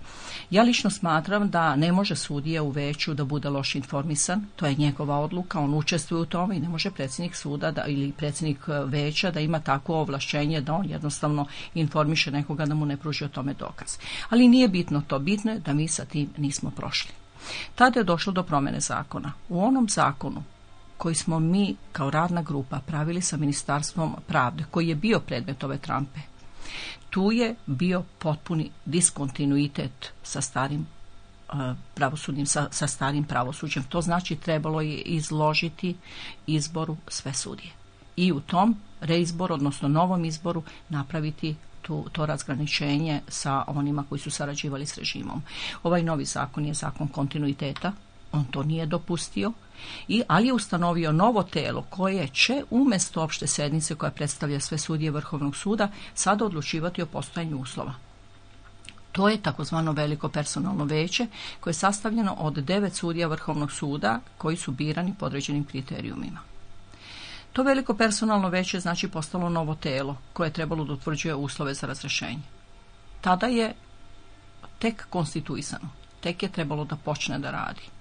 Ja lično smatram da ne može sudija u veću da bude loš informisan, to je njegova odluka, on učestvuje u tome i ne može predsednik suda da, ili predsednik e, veća da ima tako ovlašćenje da on jednostavno informiše nekoga da mu ne pruži o tome dokaz. Ali nije bitno to, bitno je da mi sa tim nismo prošli. Tada je došlo do promene zakona. U onom zakonu koji smo mi kao radna grupa pravili sa Ministarstvom pravde, koji je bio predmet ove trampe, tu je bio potpuni diskontinuitet sa starim e, pravosudnim, sa, sa starim pravosuđem. To znači trebalo je izložiti izboru sve sudije. I u tom reizboru, odnosno novom izboru, napraviti tu, to razgraničenje sa onima koji su sarađivali s režimom. Ovaj novi zakon je zakon kontinuiteta, On to nije dopustio, i, ali je ustanovio novo telo koje će umesto opšte sednice koja predstavlja sve sudije Vrhovnog suda sada odlučivati o postojanju uslova. To je takozvano veliko personalno veće koje je sastavljeno od devet sudija Vrhovnog suda koji su birani po određenim kriterijumima. To veliko personalno veće znači postalo novo telo koje je trebalo da utvrđuje uslove za razrešenje. Tada je tek konstituisano, tek je trebalo da počne da radi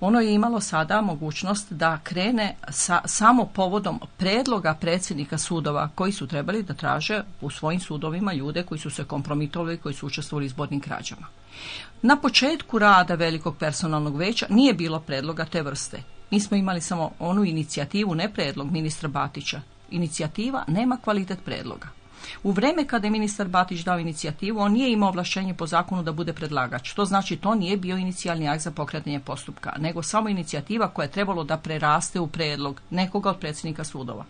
ono je imalo sada mogućnost da krene sa, samo povodom predloga predsjednika sudova koji su trebali da traže u svojim sudovima ljude koji su se kompromitovali, koji su učestvovali izbornim krađama. Na početku rada velikog personalnog veća nije bilo predloga te vrste. Mi smo imali samo onu inicijativu, ne predlog ministra Batića. Inicijativa nema kvalitet predloga. U vreme kada je ministar Batić dao inicijativu, on nije imao ovlašćenje po zakonu da bude predlagač. To znači to nije bio inicijalni akt za pokretanje postupka, nego samo inicijativa koja je trebalo da preraste u predlog nekoga od predsjednika sudova.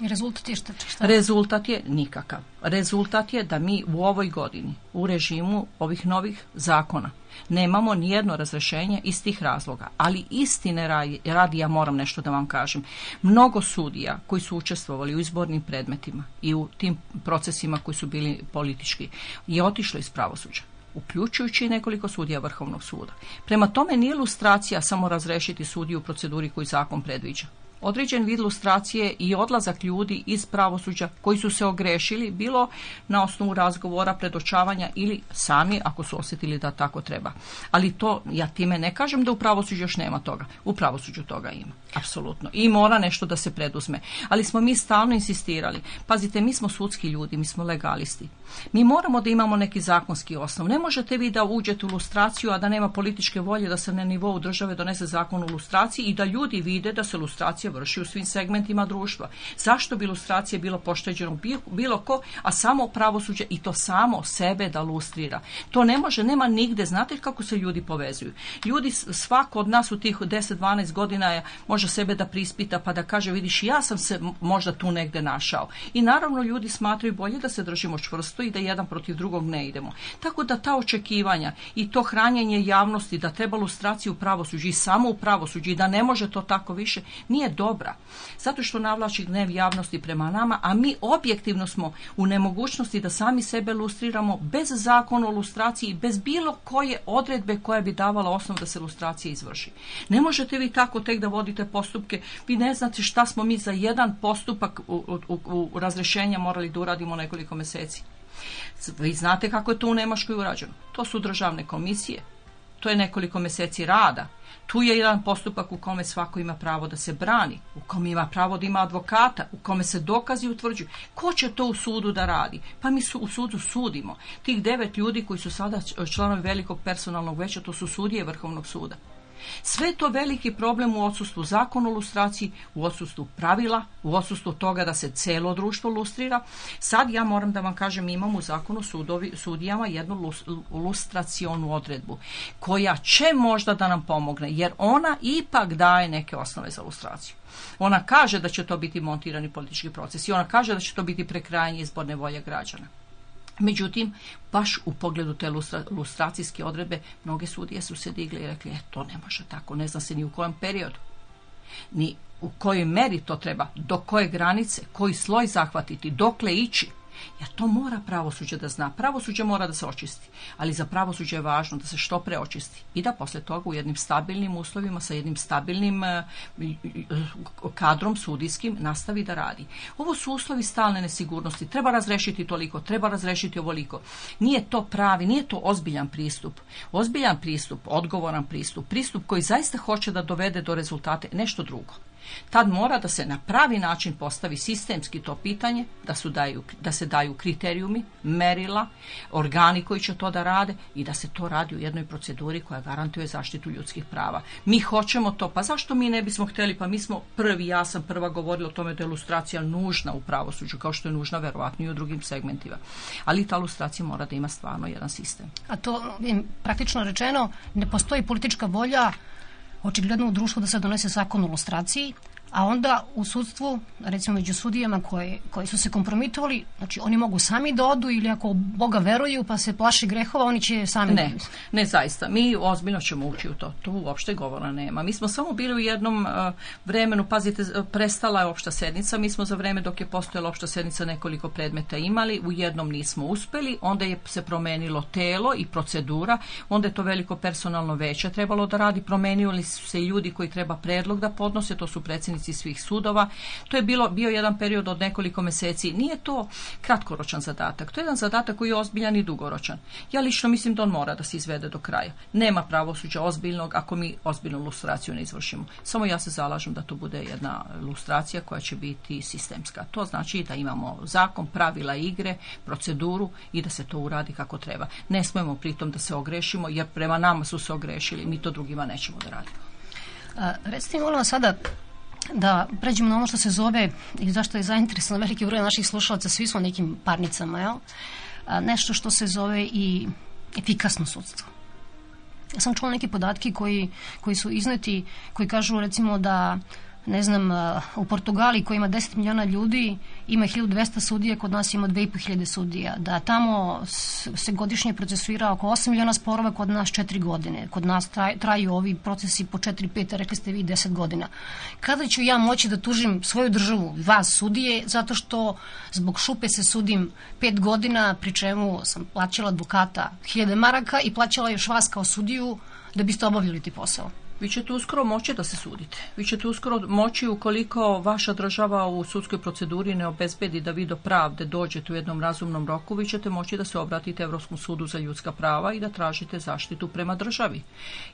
I rezultat je šta, šta? Rezultat je nikakav. Rezultat je da mi u ovoj godini, u režimu ovih novih zakona, nemamo nijedno razrešenje iz tih razloga. Ali istine radi, radi, ja moram nešto da vam kažem. Mnogo sudija koji su učestvovali u izbornim predmetima i u tim procesima koji su bili politički je otišlo iz pravosuđa uključujući i nekoliko sudija Vrhovnog suda. Prema tome nije ilustracija samo razrešiti sudiju u proceduri koju zakon predviđa određen vid lustracije i odlazak ljudi iz pravosuđa koji su se ogrešili bilo na osnovu razgovora, predočavanja ili sami ako su osjetili da tako treba. Ali to ja time ne kažem da u pravosuđu još nema toga. U pravosuđu toga ima. Apsolutno. I mora nešto da se preduzme. Ali smo mi stalno insistirali. Pazite, mi smo sudski ljudi, mi smo legalisti. Mi moramo da imamo neki zakonski osnov. Ne možete vi da uđete u lustraciju, a da nema političke volje da se na nivou države donese zakon o lustraciji i da ljudi vide da se lustracija vrši u svim segmentima društva. Zašto bi lustracija bilo pošteđeno bilo ko, a samo pravosuđe i to samo sebe da lustrira. To ne može, nema nigde. Znate kako se ljudi povezuju? Ljudi, svako od nas u tih 10-12 godina je, može sebe da prispita pa da kaže, vidiš, ja sam se možda tu negde našao. I naravno ljudi smatraju bolje da se držimo čvrsto postoji da jedan protiv drugog ne idemo. Tako da ta očekivanja i to hranjenje javnosti da treba lustracija u pravosuđu i samo u pravosuđu i da ne može to tako više nije dobra. Zato što navlači gnev javnosti prema nama, a mi objektivno smo u nemogućnosti da sami sebe lustriramo bez zakona o lustraciji, bez bilo koje odredbe koja bi davala osnov da se lustracija izvrši. Ne možete vi tako tek da vodite postupke, vi ne znate šta smo mi za jedan postupak u, u, u razrešenja morali da uradimo nekoliko meseci. Vi znate kako je to u Nemačkoj urađeno. To su državne komisije. To je nekoliko meseci rada. Tu je jedan postupak u kome svako ima pravo da se brani, u kome ima pravo da ima advokata, u kome se dokazi utvrđuju. Ko će to u sudu da radi? Pa mi su, u sudu sudimo. Tih devet ljudi koji su sada članovi velikog personalnog veća, to su sudije Vrhovnog suda. Sve to veliki problem u odsustvu zakona o lustraciji, u odsustvu pravila, u odsustvu toga da se celo društvo lustrira. Sad ja moram da vam kažem, imam u zakonu sudovi, sudijama jednu lustracionu odredbu, koja će možda da nam pomogne, jer ona ipak daje neke osnove za lustraciju. Ona kaže da će to biti montirani politički proces i ona kaže da će to biti prekrajanje izborne volje građana. Međutim, baš u pogledu te lustra, lustracijske odredbe, mnoge sudije su se digle i rekli, e, to ne može tako, ne zna se ni u kojem periodu, ni u kojoj meri to treba, do koje granice, koji sloj zahvatiti, dokle ići. Ja to mora pravosuđe da zna. Pravosuđe mora da se očisti, ali za pravosuđe je važno da se što pre očisti i da posle toga u jednim stabilnim uslovima sa jednim stabilnim e, kadrom sudijskim nastavi da radi. Ovo su uslovi stalne nesigurnosti. Treba razrešiti toliko, treba razrešiti ovoliko. Nije to pravi, nije to ozbiljan pristup. Ozbiljan pristup, odgovoran pristup, pristup koji zaista hoće da dovede do rezultate nešto drugo. Tad mora da se na pravi način postavi sistemski to pitanje, da, su daju, da se daju kriterijumi, merila, organi koji će to da rade i da se to radi u jednoj proceduri koja garantuje zaštitu ljudskih prava. Mi hoćemo to, pa zašto mi ne bismo hteli, pa mi smo prvi, ja sam prva govorila o tome da je ilustracija nužna u pravosuđu, kao što je nužna verovatno i u drugim segmentima. Ali ta ilustracija mora da ima stvarno jedan sistem. A to praktično rečeno ne postoji politička volja Očigledno u društvu da se donese zakon o lustraciji, a onda u sudstvu, recimo među sudijama koje, koji su se kompromitovali, znači oni mogu sami da odu ili ako Boga veruju pa se plaši grehova, oni će sami... Ne, da ne zaista. Mi ozbiljno ćemo ući u to. Tu uopšte govora nema. Mi smo samo bili u jednom uh, vremenu, pazite, prestala je opšta sednica, mi smo za vreme dok je postojala opšta sednica nekoliko predmeta imali, u jednom nismo uspeli, onda je se promenilo telo i procedura, onda je to veliko personalno veće trebalo da radi, promenili su se ljudi koji treba predlog da podnose, to su predsjednici nadležnosti svih sudova. To je bilo, bio jedan period od nekoliko mjeseci. Nije to kratkoročan zadatak. To je jedan zadatak koji je ozbiljan i dugoročan. Ja lično mislim da on mora da se izvede do kraja. Nema pravosuđa ozbiljnog ako mi ozbiljnu lustraciju ne izvršimo. Samo ja se zalažem da to bude jedna lustracija koja će biti sistemska. To znači da imamo zakon, pravila igre, proceduru i da se to uradi kako treba. Ne smojemo pritom da se ogrešimo jer prema nama su se ogrešili, mi to drugima nećemo da radimo. A, recite molim sada da pređemo na ono što se zove i zašto je zainteresovan veliki broj naših slušalaca, svi smo nekim parnicama, jel? A, nešto što se zove i efikasno sudstvo. Ja sam čula neke podatke koji, koji su izneti, koji kažu recimo da ne znam, e, u Portugali koji ima 10 miliona ljudi, ima 1200 sudija, kod nas ima 2500 sudija. Da tamo se godišnje procesuira oko 8 miliona sporova, kod nas 4 godine. Kod nas traj, traju ovi procesi po 4-5, rekli ste vi 10 godina. Kada ću ja moći da tužim svoju državu, vas sudije, zato što zbog šupe se sudim 5 godina, pri čemu sam plaćala advokata 1000 maraka i plaćala još vas kao sudiju da biste obavili ti posao vi ćete uskoro moći da se sudite. Vi ćete uskoro moći ukoliko vaša država u sudskoj proceduri ne obezbedi da vi do pravde dođete u jednom razumnom roku, vi ćete moći da se obratite Evropskom sudu za ljudska prava i da tražite zaštitu prema državi.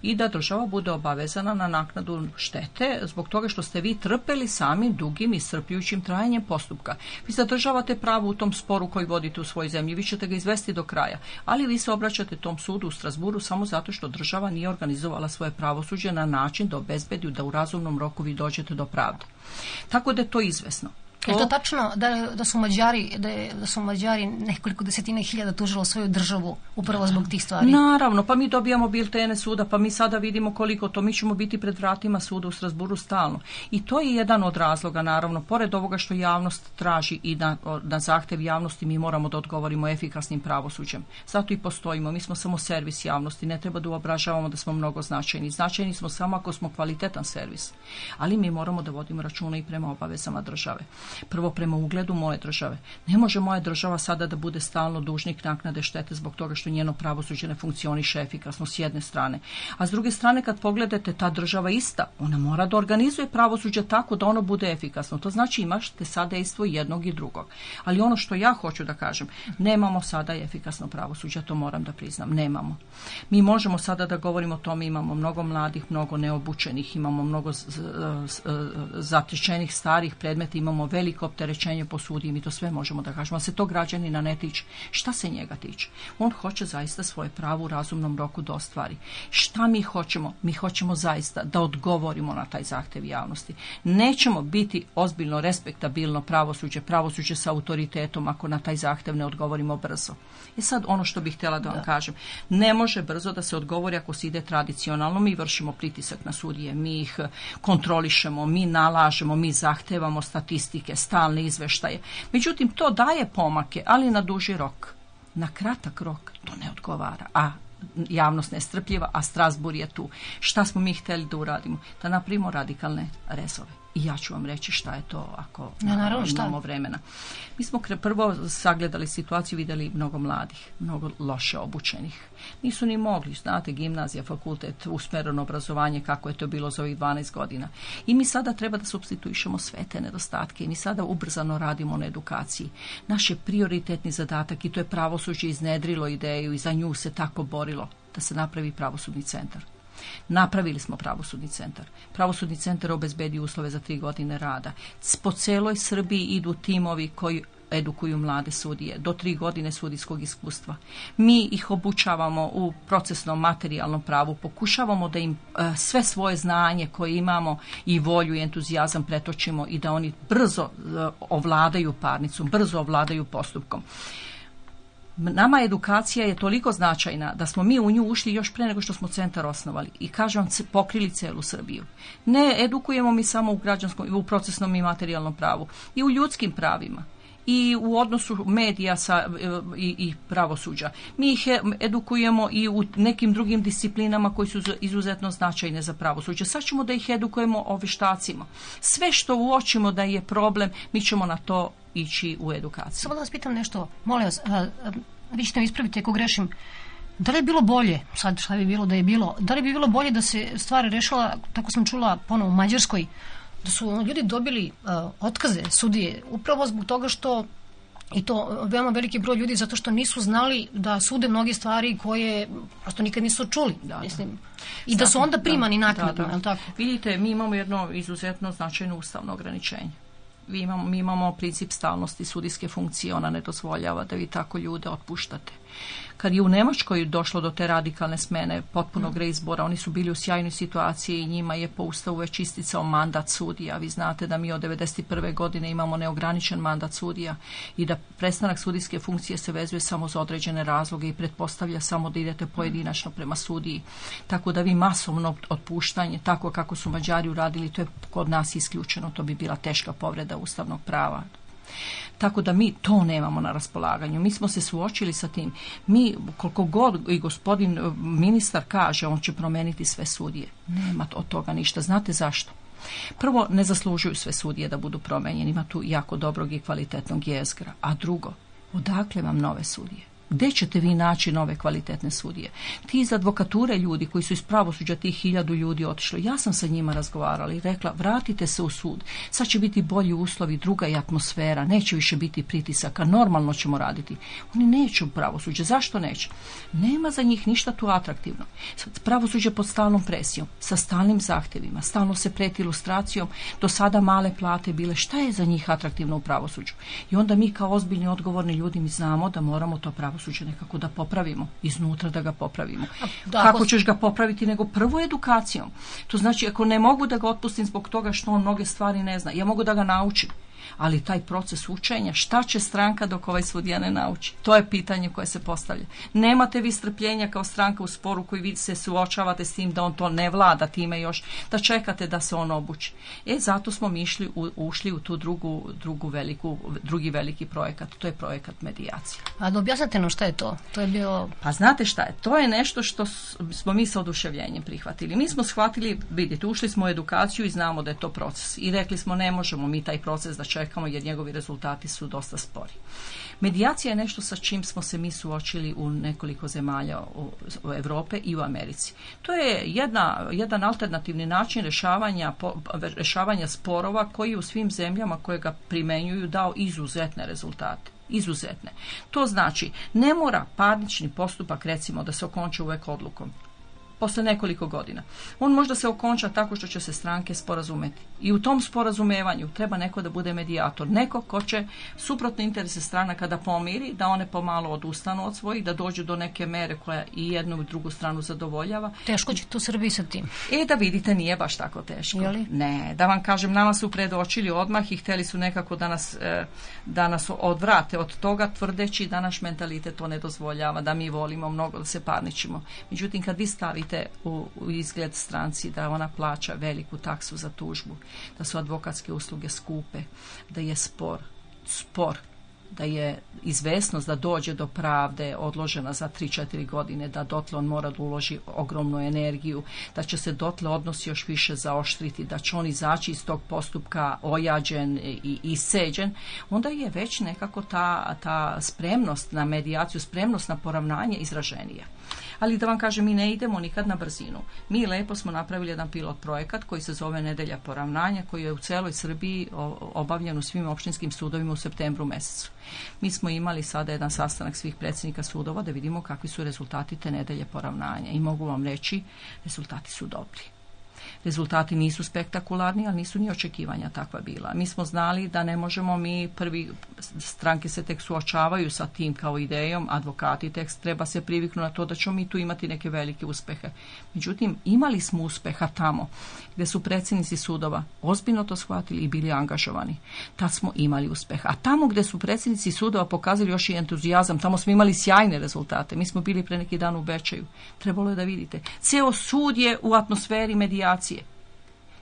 I da država bude obavezana na naknadu štete zbog toga što ste vi trpeli sami dugim i srpljujućim trajanjem postupka. Vi zadržavate pravo u tom sporu koji vodite u svojoj zemlji, vi ćete ga izvesti do kraja, ali vi se obraćate tom sudu u Strasburu samo zato što država nije organizovala svoje pravosuđe na način da obezbedi da u razumnom roku vi dođete do pravde. Tako da je to izvesno. Je to tačno da, da su Mađari da, je, da su Mađari nekoliko desetine hiljada tužilo svoju državu upravo zbog tih stvari? Naravno, pa mi dobijamo biltene suda, pa mi sada vidimo koliko to mi ćemo biti pred vratima suda u Strasburu stalno. I to je jedan od razloga naravno, pored ovoga što javnost traži i na, da, na zahtev javnosti mi moramo da odgovorimo efikasnim pravosuđem. Zato i postojimo, mi smo samo servis javnosti, ne treba da uobražavamo da smo mnogo značajni. Značajni smo samo ako smo kvalitetan servis, ali mi moramo da vodimo računa i prema obavezama države. Prvo prema ugledu moje države. Ne može moja država sada da bude stalno dužnik naknade štete zbog toga što njeno pravosuđe ne funkcioniše efikasno s jedne strane. A s druge strane kad pogledate ta država ista, ona mora da organizuje pravosuđe tako da ono bude efikasno. To znači imate sada istvo jednog i drugog. Ali ono što ja hoću da kažem, nemamo sada efikasno pravosuđe, to moram da priznam, nemamo. Mi možemo sada da govorimo o tome, imamo mnogo mladih, mnogo neobučenih, imamo mnogo zatečenih starih predmeta, imamo već veliko opterećenje po sudiji, mi to sve možemo da kažemo, ali se to građanina ne tiče. Šta se njega tiče? On hoće zaista svoje pravo u razumnom roku da ostvari. Šta mi hoćemo? Mi hoćemo zaista da odgovorimo na taj zahtev javnosti. Nećemo biti ozbiljno respektabilno pravosuđe, pravosuđe sa autoritetom ako na taj zahtev ne odgovorimo brzo. I e sad ono što bih htjela da vam da. kažem, ne može brzo da se odgovori ako se ide tradicionalno, mi vršimo pritisak na sudije, mi ih kontrolišemo, mi nalažemo, mi zahtevamo statistike, podatke, stalne izveštaje. Međutim, to daje pomake, ali na duži rok. Na kratak rok to ne odgovara. A javnost nestrpljiva, a Strasbur je tu. Šta smo mi hteli da uradimo? Da napravimo radikalne rezove i ja ću vam reći šta je to ako ja, naravno, šta? imamo vremena. Mi smo kre, prvo sagledali situaciju, videli mnogo mladih, mnogo loše obučenih. Nisu ni mogli, znate, gimnazija, fakultet, usmereno obrazovanje, kako je to bilo za ovih 12 godina. I mi sada treba da substituišemo sve te nedostatke i mi sada ubrzano radimo na edukaciji. Naš je prioritetni zadatak i to je pravosuđe iznedrilo ideju i za nju se tako borilo da se napravi pravosudni centar. Napravili smo pravosudni centar. Pravosudni centar obezbedi uslove za tri godine rada. Po celoj Srbiji idu timovi koji edukuju mlade sudije do tri godine sudijskog iskustva. Mi ih obučavamo u procesnom materijalnom pravu, pokušavamo da im e, sve svoje znanje koje imamo i volju i entuzijazam pretočimo i da oni brzo e, ovladaju parnicom, brzo ovladaju postupkom. Nama edukacija je toliko značajna da smo mi u nju ušli još pre nego što smo centar osnovali i kažem pokrili celu Srbiju. Ne edukujemo mi samo u građanskom, i u procesnom i materijalnom pravu i u ljudskim pravima i u odnosu medija sa, e, i, i pravosuđa. Mi ih e, edukujemo i u nekim drugim disciplinama koji su izuzetno značajne za pravosuđe. Sad ćemo da ih edukujemo o vještacima. Sve što uočimo da je problem, mi ćemo na to ići u edukaciju. Samo da vas pitam nešto, molim vas, vi ćete mi ispraviti ako grešim. Da li je bilo bolje, sad šta bi bilo da je bilo, da li bi bilo bolje da se stvar rešila, tako sam čula ponovo u Mađarskoj, da su ljudi dobili uh, otkaze sudije upravo zbog toga što i to uh, veoma veliki broj ljudi zato što nisu znali da sude mnoge stvari koje prosto nikad nisu čuli. Da, da. mislim. Da. I da su onda da. primani da, naknadno, da, da. tako? Vidite, mi imamo jedno izuzetno značajno ustavno ograničenje. Vi imamo, mi imamo princip stalnosti sudijske funkcije, ona ne dozvoljava da vi tako ljude otpuštate. Kad je u Nemačkoj došlo do te radikalne smene potpunog reizbora, oni su bili u sjajnoj situaciji i njima je po ustavu već isticao mandat sudija. Vi znate da mi od 1991. godine imamo neograničen mandat sudija i da prestanak sudijske funkcije se vezuje samo za određene razloge i pretpostavlja samo da idete pojedinačno prema sudiji. Tako da vi masovno otpuštanje, tako kako su Mađari uradili, to je kod nas isključeno. To bi bila teška povreda ustavnog prava. Tako da mi to nemamo na raspolaganju. Mi smo se suočili sa tim. Mi, koliko god i gospodin e, ministar kaže, on će promeniti sve sudije. Nema od toga ništa. Znate zašto? Prvo, ne zaslužuju sve sudije da budu promenjeni. Ima tu jako dobrog i kvalitetnog jezgra. A drugo, odakle vam nove sudije? gdje ćete vi naći nove kvalitetne sudije? Ti iz advokature ljudi koji su iz pravosuđa tih hiljadu ljudi otišli, ja sam sa njima razgovarala i rekla vratite se u sud, sad će biti bolji uslovi, druga je atmosfera, neće više biti pritisaka, normalno ćemo raditi. Oni neće u pravosuđe, zašto neće? Nema za njih ništa tu atraktivno. Pravosuđe pod stalnom presijom, sa stalnim zahtevima, stalno se preti ilustracijom, do sada male plate bile, šta je za njih atraktivno u pravosuđu? I onda mi kao ozbiljni odgovorni ljudi mi znamo da moramo to pravosuđe pravosuđe nekako da popravimo, iznutra da ga popravimo. Da, Kako ćeš ga popraviti nego prvo edukacijom. To znači ako ne mogu da ga otpustim zbog toga što on mnoge stvari ne zna, ja mogu da ga naučim ali taj proces učenja, šta će stranka dok ovaj sudija ne nauči? To je pitanje koje se postavlja. Nemate vi strpljenja kao stranka u sporu koji vi se suočavate s tim da on to ne vlada time još, da čekate da se on obuči. E, zato smo mi išli u, ušli u tu drugu, drugu veliku, drugi veliki projekat, to je projekat medijacije. A da objasnite nam šta je to? To je bio... Pa znate šta je, to je nešto što smo mi sa oduševljenjem prihvatili. Mi smo shvatili, vidite, ušli smo u edukaciju i znamo da je to proces. I rekli smo ne možemo mi taj proces da čekamo jer njegovi rezultati su dosta spori. Medijacija je nešto sa čim smo se mi suočili u nekoliko zemalja u, Europe i u Americi. To je jedna, jedan alternativni način rešavanja, po, rješavanja sporova koji je u svim zemljama koje ga primenjuju dao izuzetne rezultate izuzetne. To znači, ne mora parnični postupak recimo da se okonča uvek odlukom posle nekoliko godina. On možda se okonča tako što će se stranke sporazumeti. I u tom sporazumevanju treba neko da bude medijator. Neko ko će suprotne interese strana kada pomiri, da one pomalo odustanu od svojih, da dođu do neke mere koja i jednu i drugu stranu zadovoljava. Teško će to Srbiji sa tim. E da vidite, nije baš tako teško. Jeli? Ne, da vam kažem, nama su predočili odmah i hteli su nekako da nas, e, da nas odvrate od toga, tvrdeći da naš mentalitet to ne dozvoljava, da mi volimo mnogo da se parničimo. Međutim, kad vi stavite date u, u izgled stranci da ona plaća veliku taksu za tužbu, da su advokatske usluge skupe, da je spor, spor da je izvesnost da dođe do pravde odložena za 3-4 godine, da dotle on mora da uloži ogromnu energiju, da će se dotle odnos još više zaoštriti, da će on izaći iz tog postupka ojađen i iseđen, onda je već nekako ta, ta spremnost na medijaciju, spremnost na poravnanje izraženija ali da vam kažem, mi ne idemo nikad na brzinu. Mi lepo smo napravili jedan pilot projekat koji se zove Nedelja poravnanja, koji je u celoj Srbiji obavljen u svim opštinskim sudovima u septembru mesecu. Mi smo imali sada jedan sastanak svih predsednika sudova da vidimo kakvi su rezultati te nedelje poravnanja i mogu vam reći, rezultati su dobri. Rezultati nisu spektakularni, ali nisu ni očekivanja takva bila. Mi smo znali da ne možemo mi prvi, stranke se tek suočavaju sa tim kao idejom, advokati tek treba se priviknu na to da ćemo mi tu imati neke velike uspehe. Međutim, imali smo uspeha tamo gde su predsednici sudova ozbiljno to shvatili i bili angažovani. Tad smo imali uspeha. A tamo gde su predsednici sudova pokazali još i entuzijazam, tamo smo imali sjajne rezultate. Mi smo bili pre neki dan u Bečaju. Trebalo je da vidite. Ceo sud je u atmosferi medija administracije.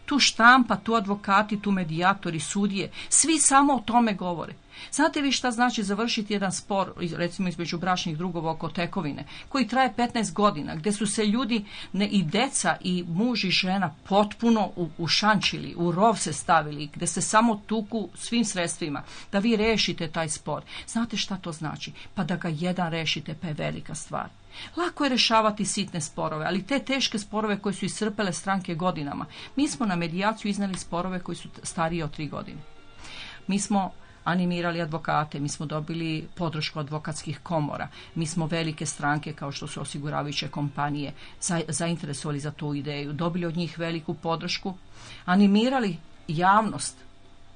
Tu štampa, tu advokati, tu medijatori, sudije, svi samo o tome govore. Znate vi šta znači završiti jedan spor, recimo između bračnih drugova oko tekovine, koji traje 15 godina, gdje su se ljudi, ne, i deca, i muž i žena potpuno u, ušančili, u rov se stavili, gdje se samo tuku svim sredstvima, da vi rešite taj spor. Znate šta to znači? Pa da ga jedan rešite, pa je velika stvar. Lako je rešavati sitne sporove, ali te teške sporove koje su iscrpele stranke godinama. Mi smo na medijaciju izneli sporove koji su stariji od tri godine. Mi smo animirali advokate, mi smo dobili podršku advokatskih komora, mi smo velike stranke kao što su osiguravajuće kompanije za, zainteresovali za tu ideju, dobili od njih veliku podršku, animirali javnost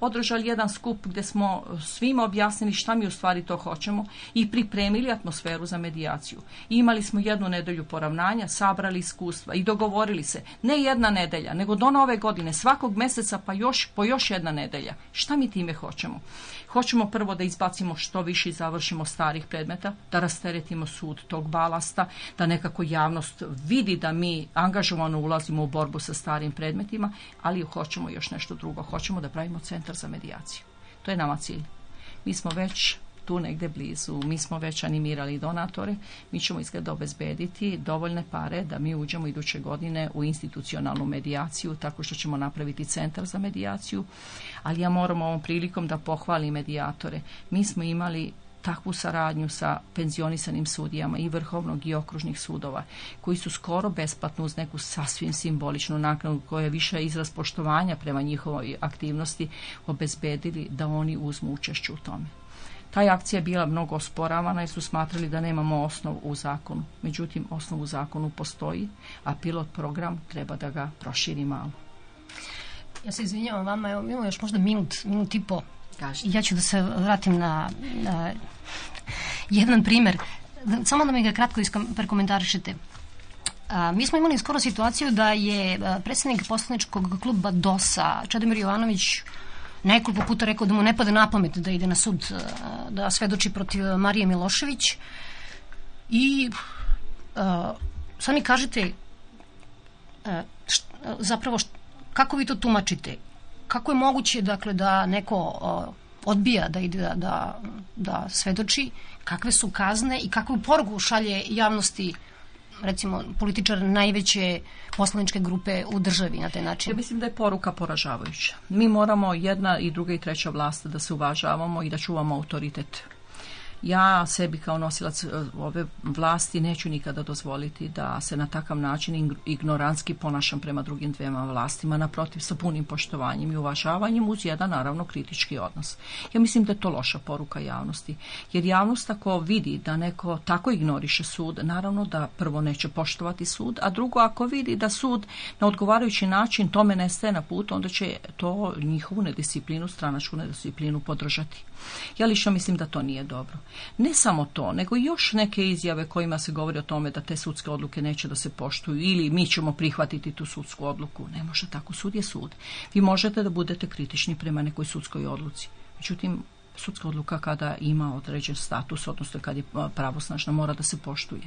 održali jedan skup gde smo e, svima objasnili šta mi u stvari to hoćemo i pripremili atmosferu za medijaciju. imali smo jednu nedelju poravnanja, sabrali iskustva i dogovorili se, ne jedna nedelja, nego do nove godine, svakog meseca pa još, po još jedna nedelja. Šta mi time hoćemo? Hoćemo prvo da izbacimo što više i završimo starih predmeta, da rasteretimo sud tog balasta, da nekako javnost vidi da mi angažovano ulazimo u borbu sa starim predmetima, ali hoćemo još nešto drugo. Hoćemo da pravimo centar centar za medijaciju. To je nama cilj. Mi smo već tu negde blizu. Mi smo već animirali donatore. Mi ćemo izgleda obezbediti dovoljne pare da mi uđemo iduće godine u institucionalnu medijaciju tako što ćemo napraviti centar za medijaciju. Ali ja moram ovom prilikom da pohvalim medijatore. Mi smo imali takvu saradnju sa penzionisanim sudijama i vrhovnog i okružnih sudova, koji su skoro besplatno uz neku sasvim simboličnu naknadu koja je više izraz poštovanja prema njihovoj aktivnosti obezbedili da oni uzmu učešću u tome. Ta akcija je bila mnogo osporavana jer su smatrali da nemamo osnovu u zakonu. Međutim, osnov u zakonu postoji, a pilot program treba da ga proširi malo. Ja se izvinjavam vama, evo, imamo još možda minut, minut i po kažete. Ja ću da se vratim na, na jedan primer. Samo da mi ga kratko prekomentarišete. A, mi smo imali skoro situaciju da je predsednik poslaničkog kluba DOS-a, Čedomir Jovanović, nekoliko puta rekao da mu ne pada na pamet da ide na sud, da svedoči protiv Marije Milošević. I a, sad mi kažete a, šta, zapravo šta, kako vi to tumačite kako je moguće dakle, da neko odbija da ide da, da, da svedoči, kakve su kazne i kakvu poruku šalje javnosti recimo političar najveće poslaničke grupe u državi na taj način. Ja mislim da je poruka poražavajuća. Mi moramo jedna i druga i treća vlast da se uvažavamo i da čuvamo autoritet Ja sebi kao nosilac e, ove vlasti neću nikada dozvoliti da se na takav način ignoranski ponašam prema drugim dvema vlastima, naprotiv sa punim poštovanjem i uvažavanjem uz jedan naravno kritički odnos. Ja mislim da je to loša poruka javnosti, jer javnost ako vidi da neko tako ignoriše sud, naravno da prvo neće poštovati sud, a drugo ako vidi da sud na odgovarajući način tome ne nestaje na put, onda će to njihovu nedisciplinu, stranačku nedisciplinu podržati. Ja lično mislim da to nije dobro. Ne samo to, nego još neke izjave kojima se govori o tome da te sudske odluke neće da se poštuju ili mi ćemo prihvatiti tu sudsku odluku. Ne može tako, sud je sud. Vi možete da budete kritični prema nekoj sudskoj odluci. Međutim, sudska odluka kada ima određen status, odnosno kad je pravosnažna, mora da se poštuje.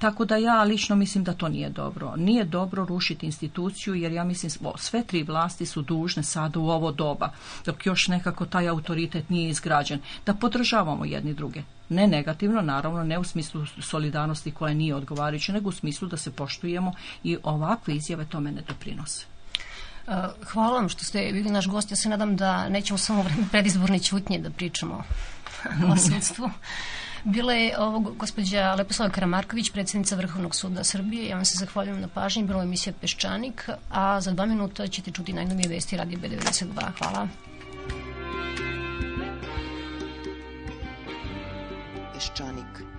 Tako da ja lično mislim da to nije dobro. Nije dobro rušiti instituciju jer ja mislim sve tri vlasti su dužne sada u ovo doba dok još nekako taj autoritet nije izgrađen da podržavamo jedni druge. Ne negativno, naravno, ne u smislu solidarnosti koja nije odgovarajuća, nego u smislu da se poštujemo i ovakve izjave tome ne doprinose. E, hvala vam što ste bili naš gost. Ja se nadam da nećemo samo vreme predizborne ćutnje da pričamo o [LAUGHS] sudstvu. Bila je ovo gospođa Leposlava Karamarković, predsednica Vrhovnog suda Srbije. Ja vam se zahvaljujem na pažnji. Bila je emisija Peščanik, a za dva minuta ćete čuti najnovije vesti Radio B92. Hvala. Peščanik.